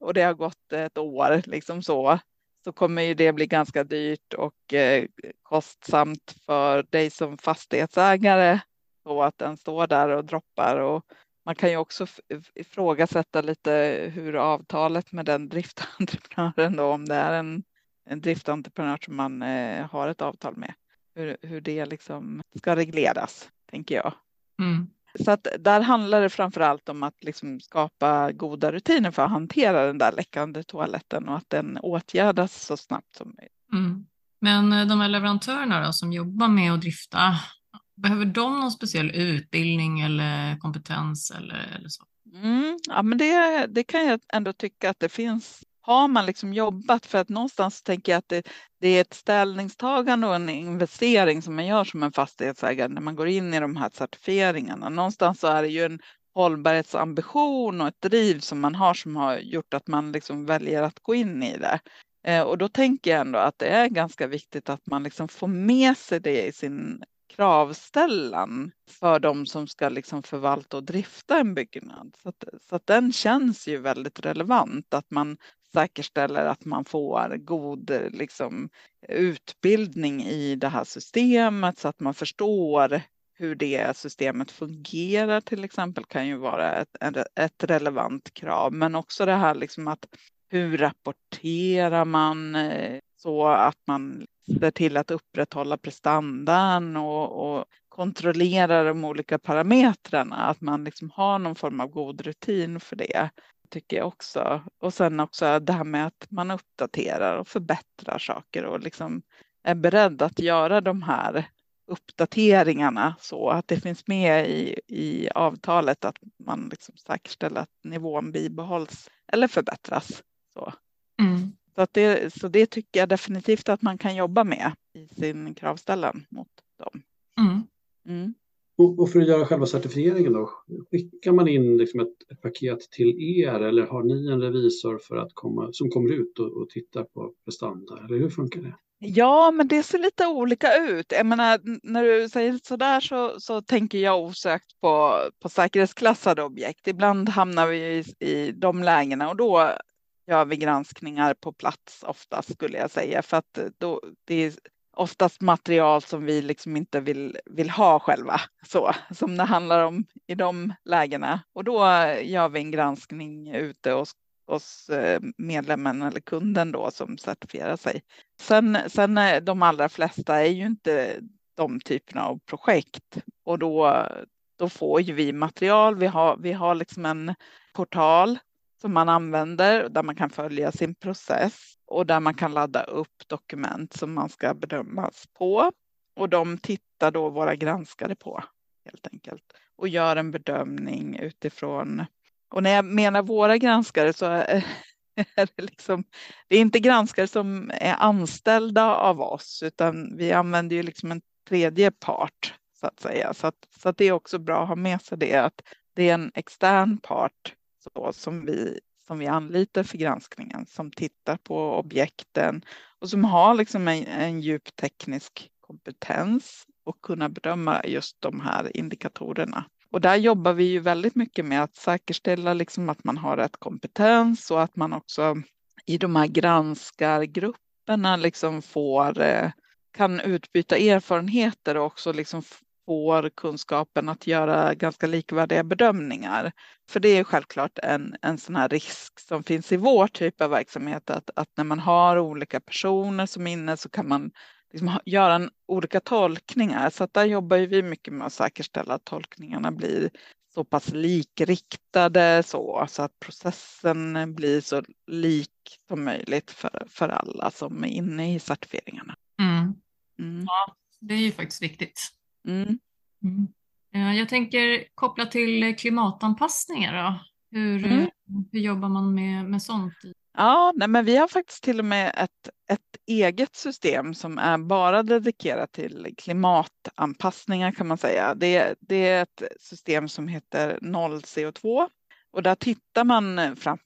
Speaker 3: och det har gått ett år liksom så, så kommer ju det bli ganska dyrt och eh, kostsamt för dig som fastighetsägare så att den står där och droppar och man kan ju också ifrågasätta lite hur avtalet med den driftentreprenören då, om det är en en driftentreprenör som man eh, har ett avtal med. Hur, hur det liksom ska regleras, tänker jag. Mm. Så att där handlar det framför allt om att liksom skapa goda rutiner för att hantera den där läckande toaletten och att den åtgärdas så snabbt som möjligt.
Speaker 2: Mm. Men eh, de här leverantörerna då, som jobbar med att drifta, behöver de någon speciell utbildning eller kompetens eller, eller så?
Speaker 3: Mm, ja, men det, det kan jag ändå tycka att det finns har man liksom jobbat för att någonstans tänker jag att det, det, är ett ställningstagande och en investering som man gör som en fastighetsägare när man går in i de här certifieringarna. Någonstans så är det ju en hållbarhetsambition och ett driv som man har som har gjort att man liksom väljer att gå in i det. Eh, och då tänker jag ändå att det är ganska viktigt att man liksom får med sig det i sin kravställan för de som ska liksom förvalta och drifta en byggnad. Så att, så att den känns ju väldigt relevant, att man säkerställer att man får god liksom, utbildning i det här systemet så att man förstår hur det systemet fungerar till exempel kan ju vara ett, ett relevant krav. Men också det här liksom att hur rapporterar man eh, så att man ser till att upprätthålla prestandan och, och kontrollerar de olika parametrarna. Att man liksom har någon form av god rutin för det tycker jag också. Och sen också det här med att man uppdaterar och förbättrar saker och liksom är beredd att göra de här uppdateringarna så att det finns med i, i avtalet att man liksom säkerställer att nivån bibehålls eller förbättras. Så. Mm. Så, att det, så det tycker jag definitivt att man kan jobba med i sin kravställan mot dem. Mm.
Speaker 2: Mm.
Speaker 4: Och, och, för att göra själva certifieringen då, skickar man in liksom ett, ett, paket till er eller har ni en revisor för att komma, som kommer ut och, och tittar på prestanda? Eller hur funkar det?
Speaker 3: Ja, men det ser lite olika ut. Jag menar, när du säger så där så, så tänker jag osökt på, på säkerhetsklassade objekt. Ibland hamnar vi i, i de lägena och då gör vi granskningar på plats oftast skulle jag säga för att då, det är oftast material som vi liksom inte vill, vill ha själva, så som det handlar om i de lägena. Och då gör vi en granskning ute hos, hos eh, medlemmen eller kunden då som certifierar sig. Sen, sen eh, de allra flesta är ju inte de typerna av projekt och då, då får ju vi material. Vi har, vi har liksom en portal som man använder där man kan följa sin process och där man kan ladda upp dokument som man ska bedömas på. Och de tittar då våra granskare på helt enkelt och gör en bedömning utifrån. Och när jag menar våra granskare så är det liksom, det är inte granskare som är anställda av oss, utan vi använder ju liksom en tredje part så att säga. Så att, så att det är också bra att ha med sig det, att det är en extern part så, som vi som vi anlitar för granskningen som tittar på objekten och som har liksom en, en djup teknisk kompetens och kunna bedöma just de här indikatorerna. Och där jobbar vi ju väldigt mycket med att säkerställa liksom att man har rätt kompetens och att man också i de här granskargrupperna liksom får eh, kan utbyta erfarenheter och också liksom får kunskapen att göra ganska likvärdiga bedömningar. För det är självklart en, en sån här risk som finns i vår typ av verksamhet att, att när man har olika personer som är inne så kan man liksom göra en, olika tolkningar. Så att där jobbar vi mycket med att säkerställa att tolkningarna blir så pass likriktade så, så att processen blir så lik som möjligt för, för alla som är inne i certifieringarna.
Speaker 2: Mm. Mm. Ja, det är ju faktiskt viktigt. Mm. Mm. Eh, jag tänker koppla till klimatanpassningar. Då. Hur, mm. hur jobbar man med, med sånt?
Speaker 3: Ja, nej, men vi har faktiskt till och med ett, ett eget system som är bara dedikerat till klimatanpassningar kan man säga. Det, det är ett system som heter noll CO2 och där tittar man fram,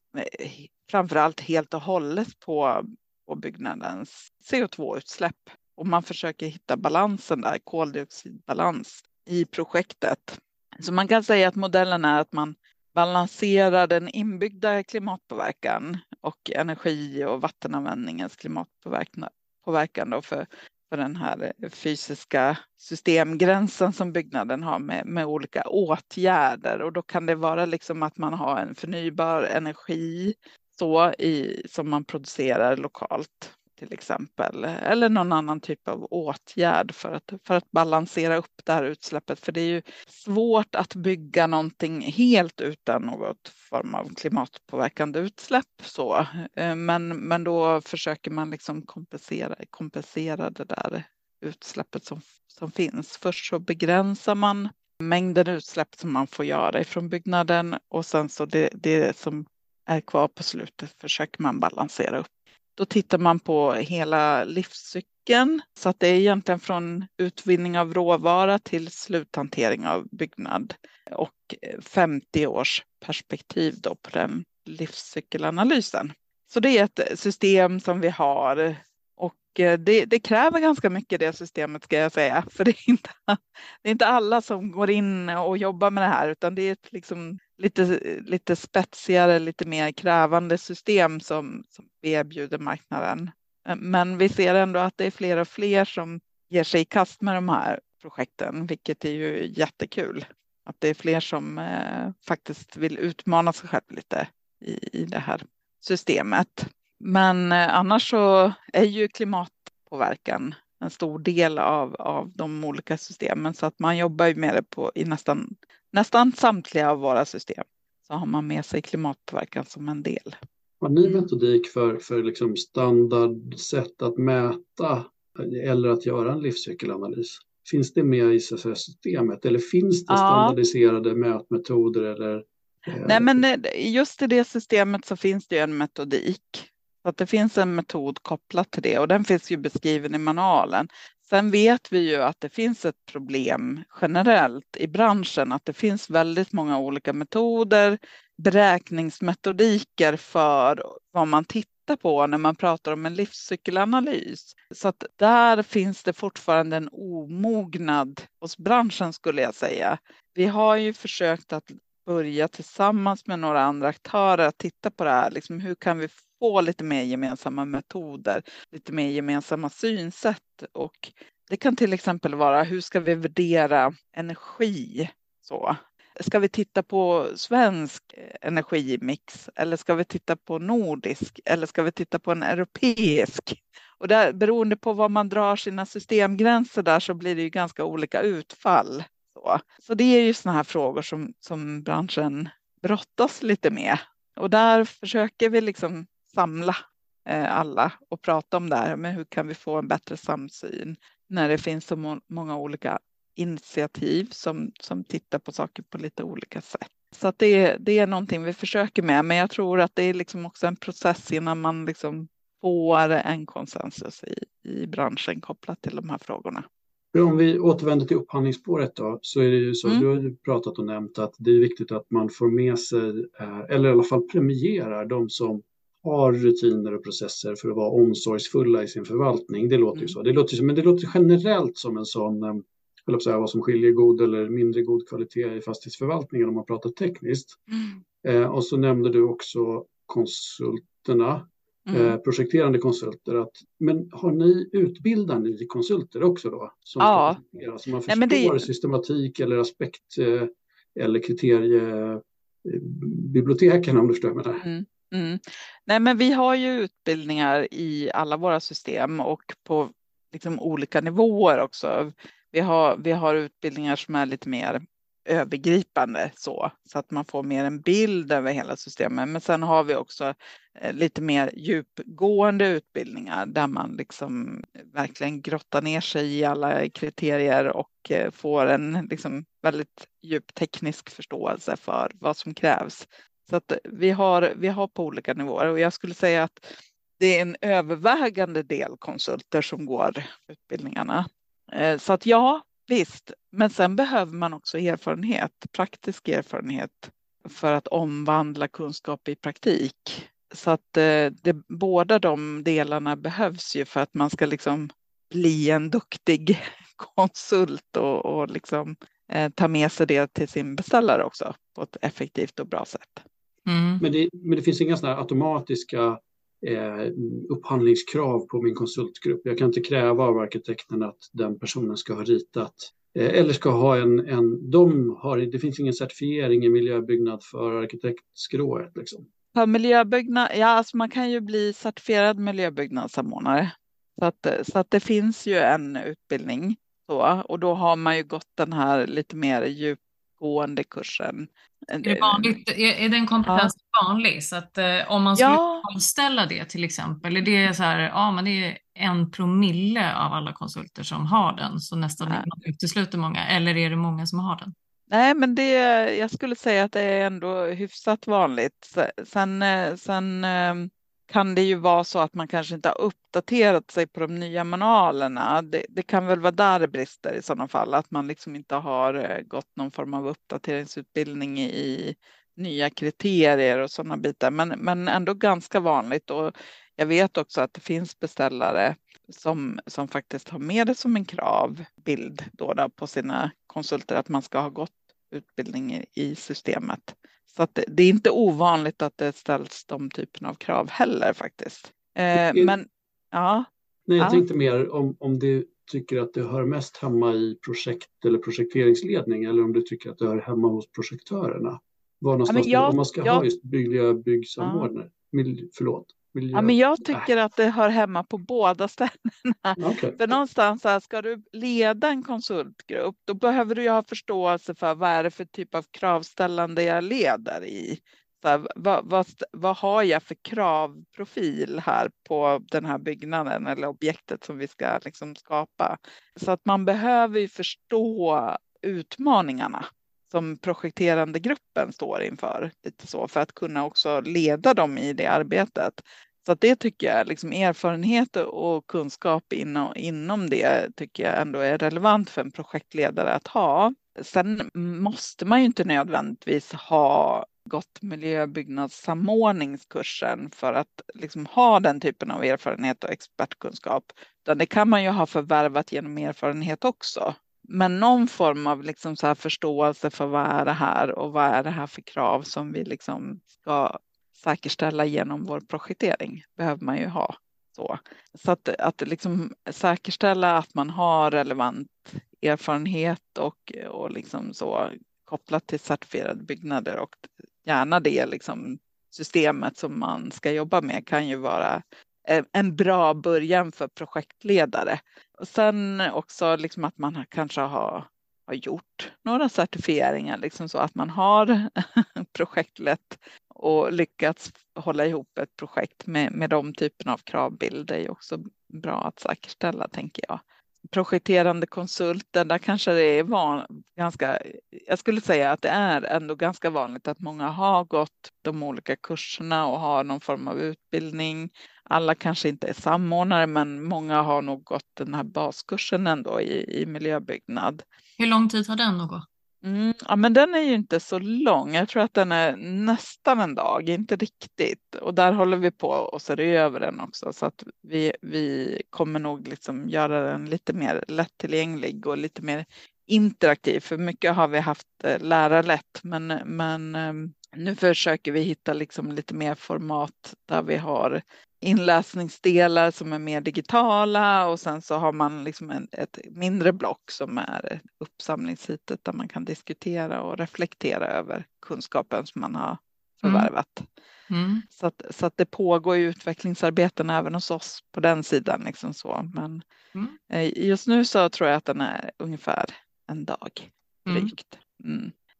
Speaker 3: framför allt helt och hållet på, på byggnadens CO2-utsläpp och man försöker hitta balansen där, koldioxidbalans i projektet. Så man kan säga att modellen är att man balanserar den inbyggda klimatpåverkan och energi och vattenanvändningens klimatpåverkan då för, för den här fysiska systemgränsen som byggnaden har med, med olika åtgärder. Och då kan det vara liksom att man har en förnybar energi så i, som man producerar lokalt till exempel, eller någon annan typ av åtgärd för att, för att balansera upp det här utsläppet. För det är ju svårt att bygga någonting helt utan något form av klimatpåverkande utsläpp. Så. Eh, men, men då försöker man liksom kompensera, kompensera det där utsläppet som, som finns. Först så begränsar man mängden utsläpp som man får göra ifrån byggnaden och sen så det, det som är kvar på slutet försöker man balansera upp då tittar man på hela livscykeln. Så att det är egentligen från utvinning av råvara till sluthantering av byggnad. Och eh, 50 års perspektiv då på den livscykelanalysen. Så det är ett system som vi har. Och eh, det, det, kräver ganska mycket det systemet ska jag säga, för det är, inte, det är inte alla som går in och jobbar med det här, utan det är ett liksom lite, lite spetsigare, lite mer krävande system som, som vi erbjuder marknaden. Eh, men vi ser ändå att det är fler och fler som ger sig i kast med de här projekten, vilket är ju jättekul. Att det är fler som eh, faktiskt vill utmana sig själv lite i, i det här systemet. Men eh, annars så är ju klimatpåverkan en stor del av, av de olika systemen så att man jobbar ju med det på, i nästan, nästan samtliga av våra system. Så har man med sig klimatpåverkan som en del.
Speaker 4: Har ni metodik för, för liksom standardsätt att mäta eller att göra en livscykelanalys? Finns det med i systemet eller finns det ja. standardiserade mätmetoder eller
Speaker 3: Nej, men eh, just i det systemet så finns det ju en metodik. Så att det finns en metod kopplat till det och den finns ju beskriven i manualen. Sen vet vi ju att det finns ett problem generellt i branschen, att det finns väldigt många olika metoder, beräkningsmetodiker för vad man tittar på när man pratar om en livscykelanalys. Så att där finns det fortfarande en omognad hos branschen skulle jag säga. Vi har ju försökt att börja tillsammans med några andra aktörer att titta på det här. Liksom hur kan vi få lite mer gemensamma metoder, lite mer gemensamma synsätt och det kan till exempel vara hur ska vi värdera energi? Så. Ska vi titta på svensk energimix eller ska vi titta på nordisk eller ska vi titta på en europeisk? Och där, beroende på var man drar sina systemgränser där så blir det ju ganska olika utfall. Så, så det är ju sådana här frågor som, som branschen brottas lite med. Och där försöker vi liksom samla eh, alla och prata om det här. Men hur kan vi få en bättre samsyn när det finns så må många olika initiativ som, som tittar på saker på lite olika sätt. Så att det, det är någonting vi försöker med, men jag tror att det är liksom också en process innan man liksom får en konsensus i, i branschen kopplat till de här frågorna.
Speaker 4: Om vi återvänder till upphandlingsspåret då, så är det ju så, mm. du har ju pratat och nämnt att det är viktigt att man får med sig, eh, eller i alla fall premierar de som har rutiner och processer för att vara omsorgsfulla i sin förvaltning. Det låter ju mm. så. Det låter, men det låter generellt som en sån, eh, eller säga, vad som skiljer god eller mindre god kvalitet i fastighetsförvaltningen om man pratar tekniskt. Mm. Eh, och så nämnde du också konsulterna, mm. eh, projekterande konsulter. Att, men har ni, utbildar ni konsulter också då? Som
Speaker 3: ja.
Speaker 4: Så man förstår Nej, det... systematik eller aspekt eh, eller kriteriebiblioteken om du förstår vad jag menar.
Speaker 3: Mm. Mm. Nej, men vi har ju utbildningar i alla våra system och på liksom olika nivåer också. Vi har, vi har utbildningar som är lite mer övergripande så, så att man får mer en bild över hela systemet. Men sen har vi också eh, lite mer djupgående utbildningar där man liksom verkligen grottar ner sig i alla kriterier och eh, får en liksom väldigt djup teknisk förståelse för vad som krävs. Så att vi har, vi har på olika nivåer och jag skulle säga att det är en övervägande del konsulter som går utbildningarna. Eh, så att ja, visst, men sen behöver man också erfarenhet, praktisk erfarenhet för att omvandla kunskap i praktik. Så att eh, det, båda de delarna behövs ju för att man ska liksom bli en duktig konsult och, och liksom, eh, ta med sig det till sin beställare också på ett effektivt och bra sätt.
Speaker 4: Mm. Men, det, men det finns inga sådana automatiska eh, upphandlingskrav på min konsultgrupp. Jag kan inte kräva av arkitekten att den personen ska ha ritat eh, eller ska ha en, en de har, det finns ingen certifiering i miljöbyggnad för arkitektskrået. Liksom.
Speaker 3: För miljöbyggnad, ja alltså man kan ju bli certifierad miljöbyggnadssamordnare. Så att, så att det finns ju en utbildning så, och då har man ju gått den här lite mer djupgående kursen
Speaker 2: är, det vanligt, är, den kompetensen ja. vanlig? Så att eh, om man skulle ja. avställa det till exempel, är det så här, ja men det är en promille av alla konsulter som har den, så nästan ja. man utesluter många, eller är det många som har den?
Speaker 3: Nej, men det, jag skulle säga att det är ändå hyfsat vanligt. Sen, eh, sen ehm, kan det ju vara så att man kanske inte har uppdaterat sig på de nya manualerna. Det, det, kan väl vara där det brister i sådana fall, att man liksom inte har eh, gått någon form av uppdateringsutbildning i nya kriterier och sådana bitar, men, men ändå ganska vanligt. Och jag vet också att det finns beställare som, som faktiskt har med det som en kravbild då, då på sina konsulter, att man ska ha gått utbildning i systemet. Så att det är inte ovanligt att det ställs de typen av krav heller faktiskt. Eh, men ja.
Speaker 4: Nej, jag
Speaker 3: ja.
Speaker 4: tänkte mer om, om du tycker att det hör mest hemma i projekt eller projekteringsledning eller om du tycker att det hör hemma hos projektörerna. Var någonstans ja, jag, om man ska jag, ha just byggliga byggsamordnare. Ja. Förlåt.
Speaker 3: Miljö... Ja, men jag tycker att det hör hemma på båda ställena. Okay. För någonstans här, ska du leda en konsultgrupp, då behöver du ha förståelse för vad är det för typ av kravställande jag leder i. Så här, vad, vad, vad har jag för kravprofil här på den här byggnaden eller objektet som vi ska liksom skapa? Så att man behöver ju förstå utmaningarna som projekterande gruppen står inför. Lite så, för att kunna också leda dem i det arbetet. Så att det tycker jag, liksom erfarenhet och kunskap inom, inom det tycker jag ändå är relevant för en projektledare att ha. Sen måste man ju inte nödvändigtvis ha gått miljöbyggnadssamordningskursen för att liksom ha den typen av erfarenhet och expertkunskap. Utan det kan man ju ha förvärvat genom erfarenhet också. Men någon form av liksom så här förståelse för vad är det här och vad är det här för krav som vi liksom ska säkerställa genom vår projektering behöver man ju ha. Så, så att, att liksom säkerställa att man har relevant erfarenhet och, och liksom så kopplat till certifierade byggnader och gärna det liksom systemet som man ska jobba med kan ju vara en bra början för projektledare. Och sen också liksom att man kanske har, har gjort några certifieringar, liksom så att man har projektlett och lyckats hålla ihop ett projekt med, med de typerna av kravbilder är också bra att säkerställa, tänker jag. Projekterande konsulter, där kanske det är van, ganska, jag skulle säga att det är ändå ganska vanligt att många har gått de olika kurserna och har någon form av utbildning. Alla kanske inte är samordnare, men många har nog gått den här baskursen ändå i, i miljöbyggnad.
Speaker 2: Hur lång tid har den att gå?
Speaker 3: Mm, ja, men den är ju inte så lång. Jag tror att den är nästan en dag, inte riktigt. Och där håller vi på och ser över den också så att vi, vi kommer nog liksom göra den lite mer lättillgänglig och lite mer interaktiv. För mycket har vi haft eh, lärarlätt, men, men ehm, nu försöker vi hitta liksom lite mer format där vi har inläsningsdelar som är mer digitala och sen så har man liksom en, ett mindre block som är uppsamlingssitet där man kan diskutera och reflektera över kunskapen som man har förvärvat. Mm. Mm. Så, att, så att det pågår utvecklingsarbeten även hos oss på den sidan. Liksom så. Men mm. Eh, just nu så tror jag att den är ungefär en dag mm. drygt.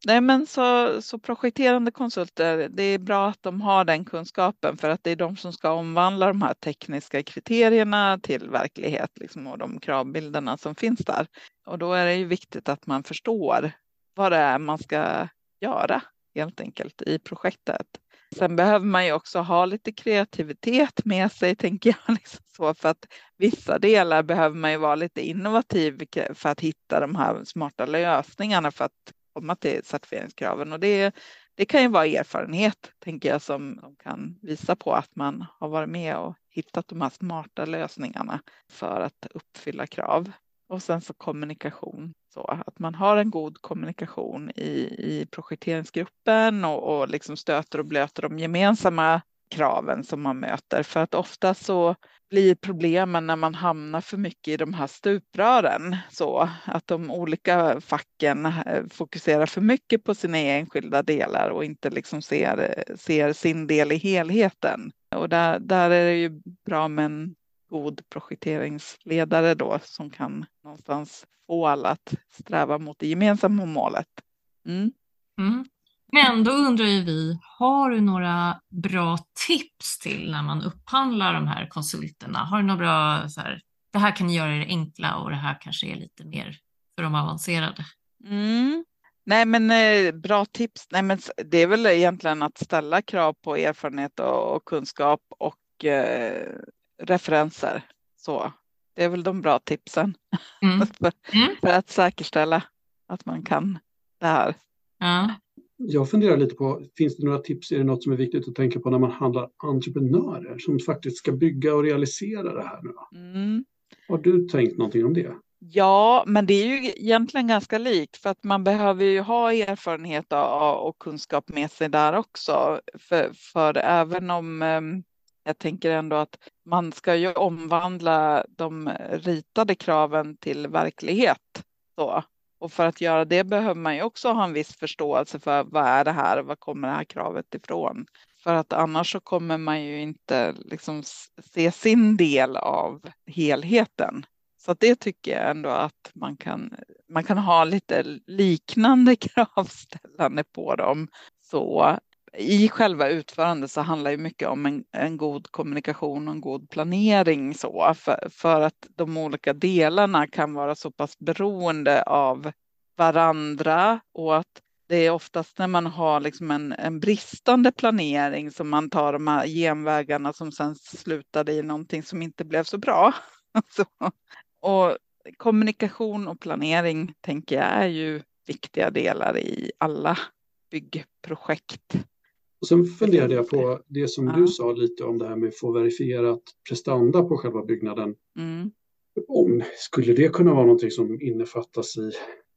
Speaker 3: Nej, men så, så projekterande konsulter, det är bra att de har den kunskapen för att det är de som ska omvandla de här tekniska kriterierna till verklighet liksom, och de kravbilderna som finns där. Och då är det ju viktigt att man förstår vad det är man ska göra helt enkelt i projektet. Sen behöver man ju också ha lite kreativitet med sig, tänker jag. Liksom så, för att vissa delar behöver man ju vara lite innovativ för att hitta de här smarta lösningarna för att komma till certifieringskraven. Och det, det kan ju vara erfarenhet, tänker jag, som kan visa på att man har varit med och hittat de här smarta lösningarna för att uppfylla krav. Och sen så kommunikation, så att man har en god kommunikation i, i projekteringsgruppen och, och liksom stöter och blöter de gemensamma kraven som man möter. För att ofta så blir problemen när man hamnar för mycket i de här stuprören så att de olika facken eh, fokuserar för mycket på sina enskilda delar och inte liksom ser, ser sin del i helheten. Och där, där är det ju bra med en god projekteringsledare då som kan någonstans få alla att sträva mot det gemensamma målet. Mm.
Speaker 2: Mm. Men då undrar ju vi, har du några bra tips till när man upphandlar de här konsulterna? Har du några bra, så här, det här kan göra det enkla och det här kanske är lite mer för de avancerade?
Speaker 3: Mm. Nej, men eh, bra tips. Nej, men det är väl egentligen att ställa krav på erfarenhet och, och kunskap och eh, referenser. Så det är väl de bra tipsen mm. för, mm. för, att säkerställa att man kan det här.
Speaker 2: Ja.
Speaker 4: Jag funderar lite på, finns det några tips, är det något som är viktigt att tänka på när man handlar entreprenörer som faktiskt ska bygga och realisera det här nu?
Speaker 3: Mm.
Speaker 4: Har du tänkt någonting om det?
Speaker 3: Ja, men det är ju egentligen ganska likt för att man behöver ju ha erfarenhet och kunskap med sig där också. För, för även om ehm, jag tänker ändå att man ska ju omvandla de ritade kraven till verklighet. Så. Och för att göra det behöver man ju också ha en viss förståelse för vad är det här och var kommer det här kravet ifrån? För att annars så kommer man ju inte liksom se sin del av helheten. Så det tycker jag ändå att man kan, man kan ha lite liknande kravställande på dem. Så i själva utförandet så handlar det mycket om en, en, god kommunikation och en god planering så för, för att de olika delarna kan vara så pass beroende av varandra och att det är oftast när man har liksom en, en bristande planering som man tar de här genvägarna som sen slutade i någonting som inte blev så bra. så, och kommunikation och planering tänker jag är ju viktiga delar i alla byggprojekt.
Speaker 4: Och sen funderade jag på det som du sa lite om det här med att få verifierat prestanda på själva byggnaden. Mm. Om, skulle det kunna vara någonting som innefattas i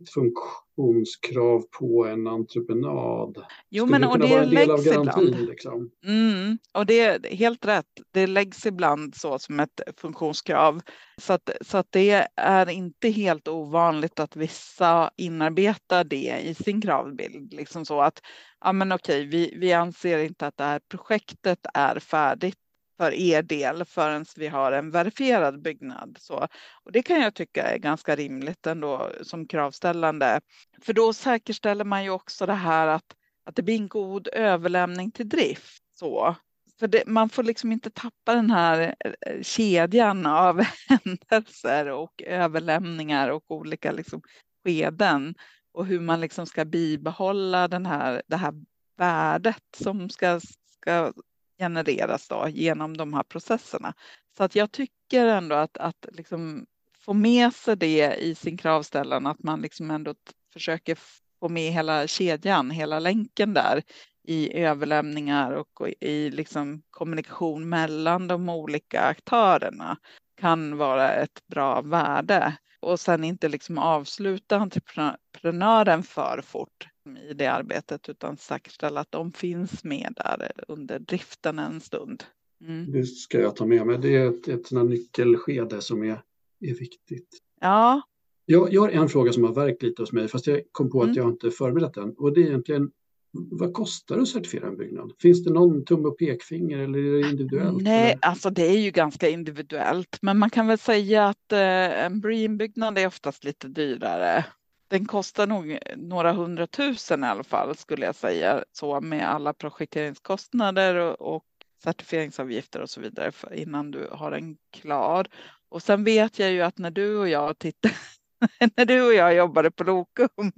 Speaker 4: funktionskrav på en entreprenad?
Speaker 3: Jo, skulle men det och det läggs ibland. Liksom? Mm, och det är helt rätt. Det läggs ibland så som ett funktionskrav. Så att, så att det är inte helt ovanligt att vissa inarbetar det i sin kravbild. Liksom så att, ja men okej, vi, vi anser inte att det här projektet är färdigt för er del förrän vi har en verifierad byggnad. Så, och det kan jag tycka är ganska rimligt ändå som kravställande. För då säkerställer man ju också det här att, att det blir en god överlämning till drift. Så. För det, man får liksom inte tappa den här eh, kedjan av händelser och överlämningar och olika liksom skeden och hur man liksom ska bibehålla den här, det här värdet som ska, ska genereras då genom de här processerna. Så att jag tycker ändå att, att liksom få med sig det i sin kravställan, att man liksom ändå försöker få med hela kedjan, hela länken där i överlämningar och i liksom kommunikation mellan de olika aktörerna kan vara ett bra värde. Och sen inte liksom avsluta entreprenören för fort i det arbetet utan säkerställa att de finns med där under driften en stund.
Speaker 4: Mm. Det ska jag ta med mig. Det är ett, ett nyckelskede som är, är viktigt.
Speaker 3: Ja.
Speaker 4: Jag, jag har en fråga som har verkat lite hos mig fast jag kom på att mm. jag inte förberett den och det är egentligen vad kostar det att certifiera en byggnad? Finns det någon tumme och pekfinger eller är det individuellt?
Speaker 3: Nej, eller? alltså det är ju ganska individuellt, men man kan väl säga att eh, en BREEAM-byggnad är oftast lite dyrare den kostar nog några hundratusen i alla fall skulle jag säga så med alla projekteringskostnader och, och certifieringsavgifter och så vidare innan du har den klar. Och sen vet jag ju att när du och jag tittade när du och jag jobbade på Lokum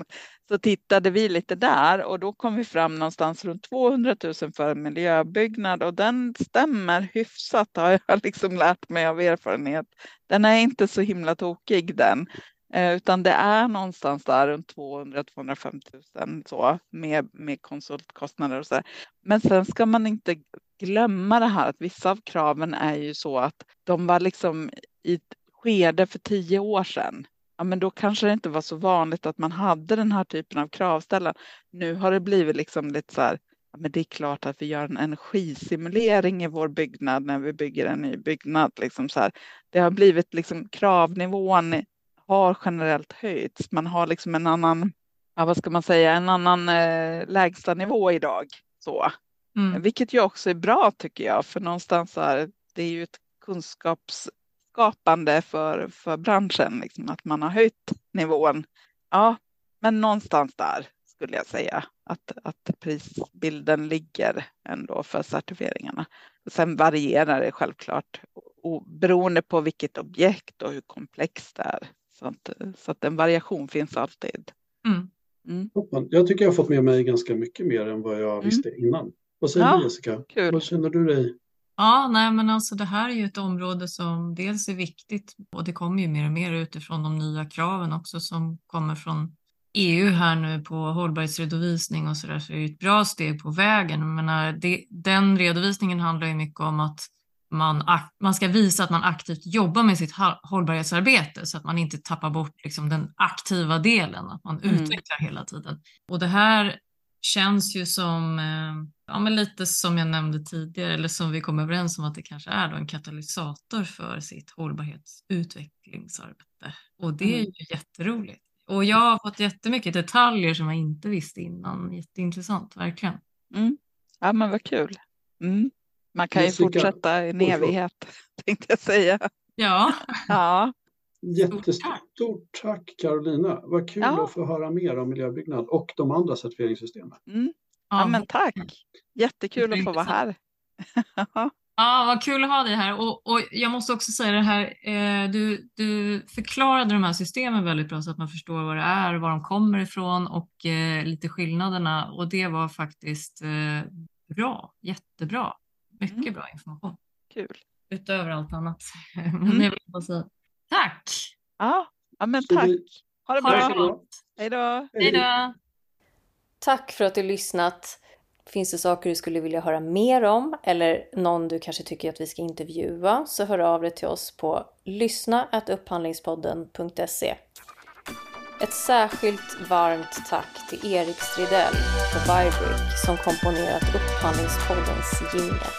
Speaker 3: så tittade vi lite där och då kom vi fram någonstans runt 200 000 för en miljöbyggnad och den stämmer hyfsat har jag liksom lärt mig av erfarenhet. Den är inte så himla tokig den. Eh, utan det är någonstans där runt 200-205 000 så med, med konsultkostnader och så. Där. Men sen ska man inte glömma det här att vissa av kraven är ju så att de var liksom i ett skede för tio år sedan. Ja, men då kanske det inte var så vanligt att man hade den här typen av kravställen. Nu har det blivit liksom lite så här. Ja, men det är klart att vi gör en energisimulering i vår byggnad när vi bygger en ny byggnad. Liksom så här. Det har blivit liksom kravnivån har generellt höjts. Man har liksom en annan, ja, vad ska man säga, en annan eh, lägsta nivå idag. Så. Mm. Vilket ju också är bra tycker jag, för någonstans är det är ju ett kunskapsskapande för, för branschen, liksom, att man har höjt nivån. Ja, men någonstans där skulle jag säga att, att prisbilden ligger ändå för certifieringarna. Sen varierar det självklart beroende på vilket objekt och hur komplext det är. Så att, så att en variation finns alltid.
Speaker 2: Mm.
Speaker 4: Mm. Jag tycker jag har fått med mig ganska mycket mer än vad jag mm. visste innan. Vad säger ja, du Jessica? Kul. Vad känner du dig?
Speaker 2: Ja, nej, men alltså det här är ju ett område som dels är viktigt och det kommer ju mer och mer utifrån de nya kraven också som kommer från EU här nu på hållbarhetsredovisning och så där, så är det ett bra steg på vägen. Jag menar, det, den redovisningen handlar ju mycket om att man, man ska visa att man aktivt jobbar med sitt hållbarhetsarbete så att man inte tappar bort liksom den aktiva delen, att man mm. utvecklar hela tiden. Och det här känns ju som, eh, ja men lite som jag nämnde tidigare, eller som vi kom överens om att det kanske är då en katalysator för sitt hållbarhetsutvecklingsarbete. Och det är mm. ju jätteroligt. Och jag har fått jättemycket detaljer som jag inte visste innan. Jätteintressant, verkligen.
Speaker 3: Mm. Ja men vad kul. Mm. Man kan ju fortsätta i en evighet, tänkte jag säga.
Speaker 2: Ja.
Speaker 3: ja.
Speaker 4: Jättestort tack Carolina. Vad kul ja. att få höra mer om miljöbyggnad och de andra certifieringssystemen.
Speaker 3: Mm. Ja, men tack. Jättekul att få vara här.
Speaker 2: Ja, vad kul att ha dig här. Och, och jag måste också säga det här, eh, du, du förklarade de här systemen väldigt bra så att man förstår vad det är, var de kommer ifrån och eh, lite skillnaderna. Och det var faktiskt eh, bra, jättebra. Mycket mm. bra information.
Speaker 3: Kul.
Speaker 2: Utöver allt annat. Mm. det vill säga. Tack!
Speaker 3: Ja, ja men tack. Ha det bra. Hej då.
Speaker 2: Hej då.
Speaker 5: Tack för att du lyssnat. Finns det saker du skulle vilja höra mer om eller någon du kanske tycker att vi ska intervjua så hör av dig till oss på lyssna.upphandlingspodden.se Ett särskilt varmt tack till Erik Stridell på Vibrick som komponerat Upphandlingspoddens jingel.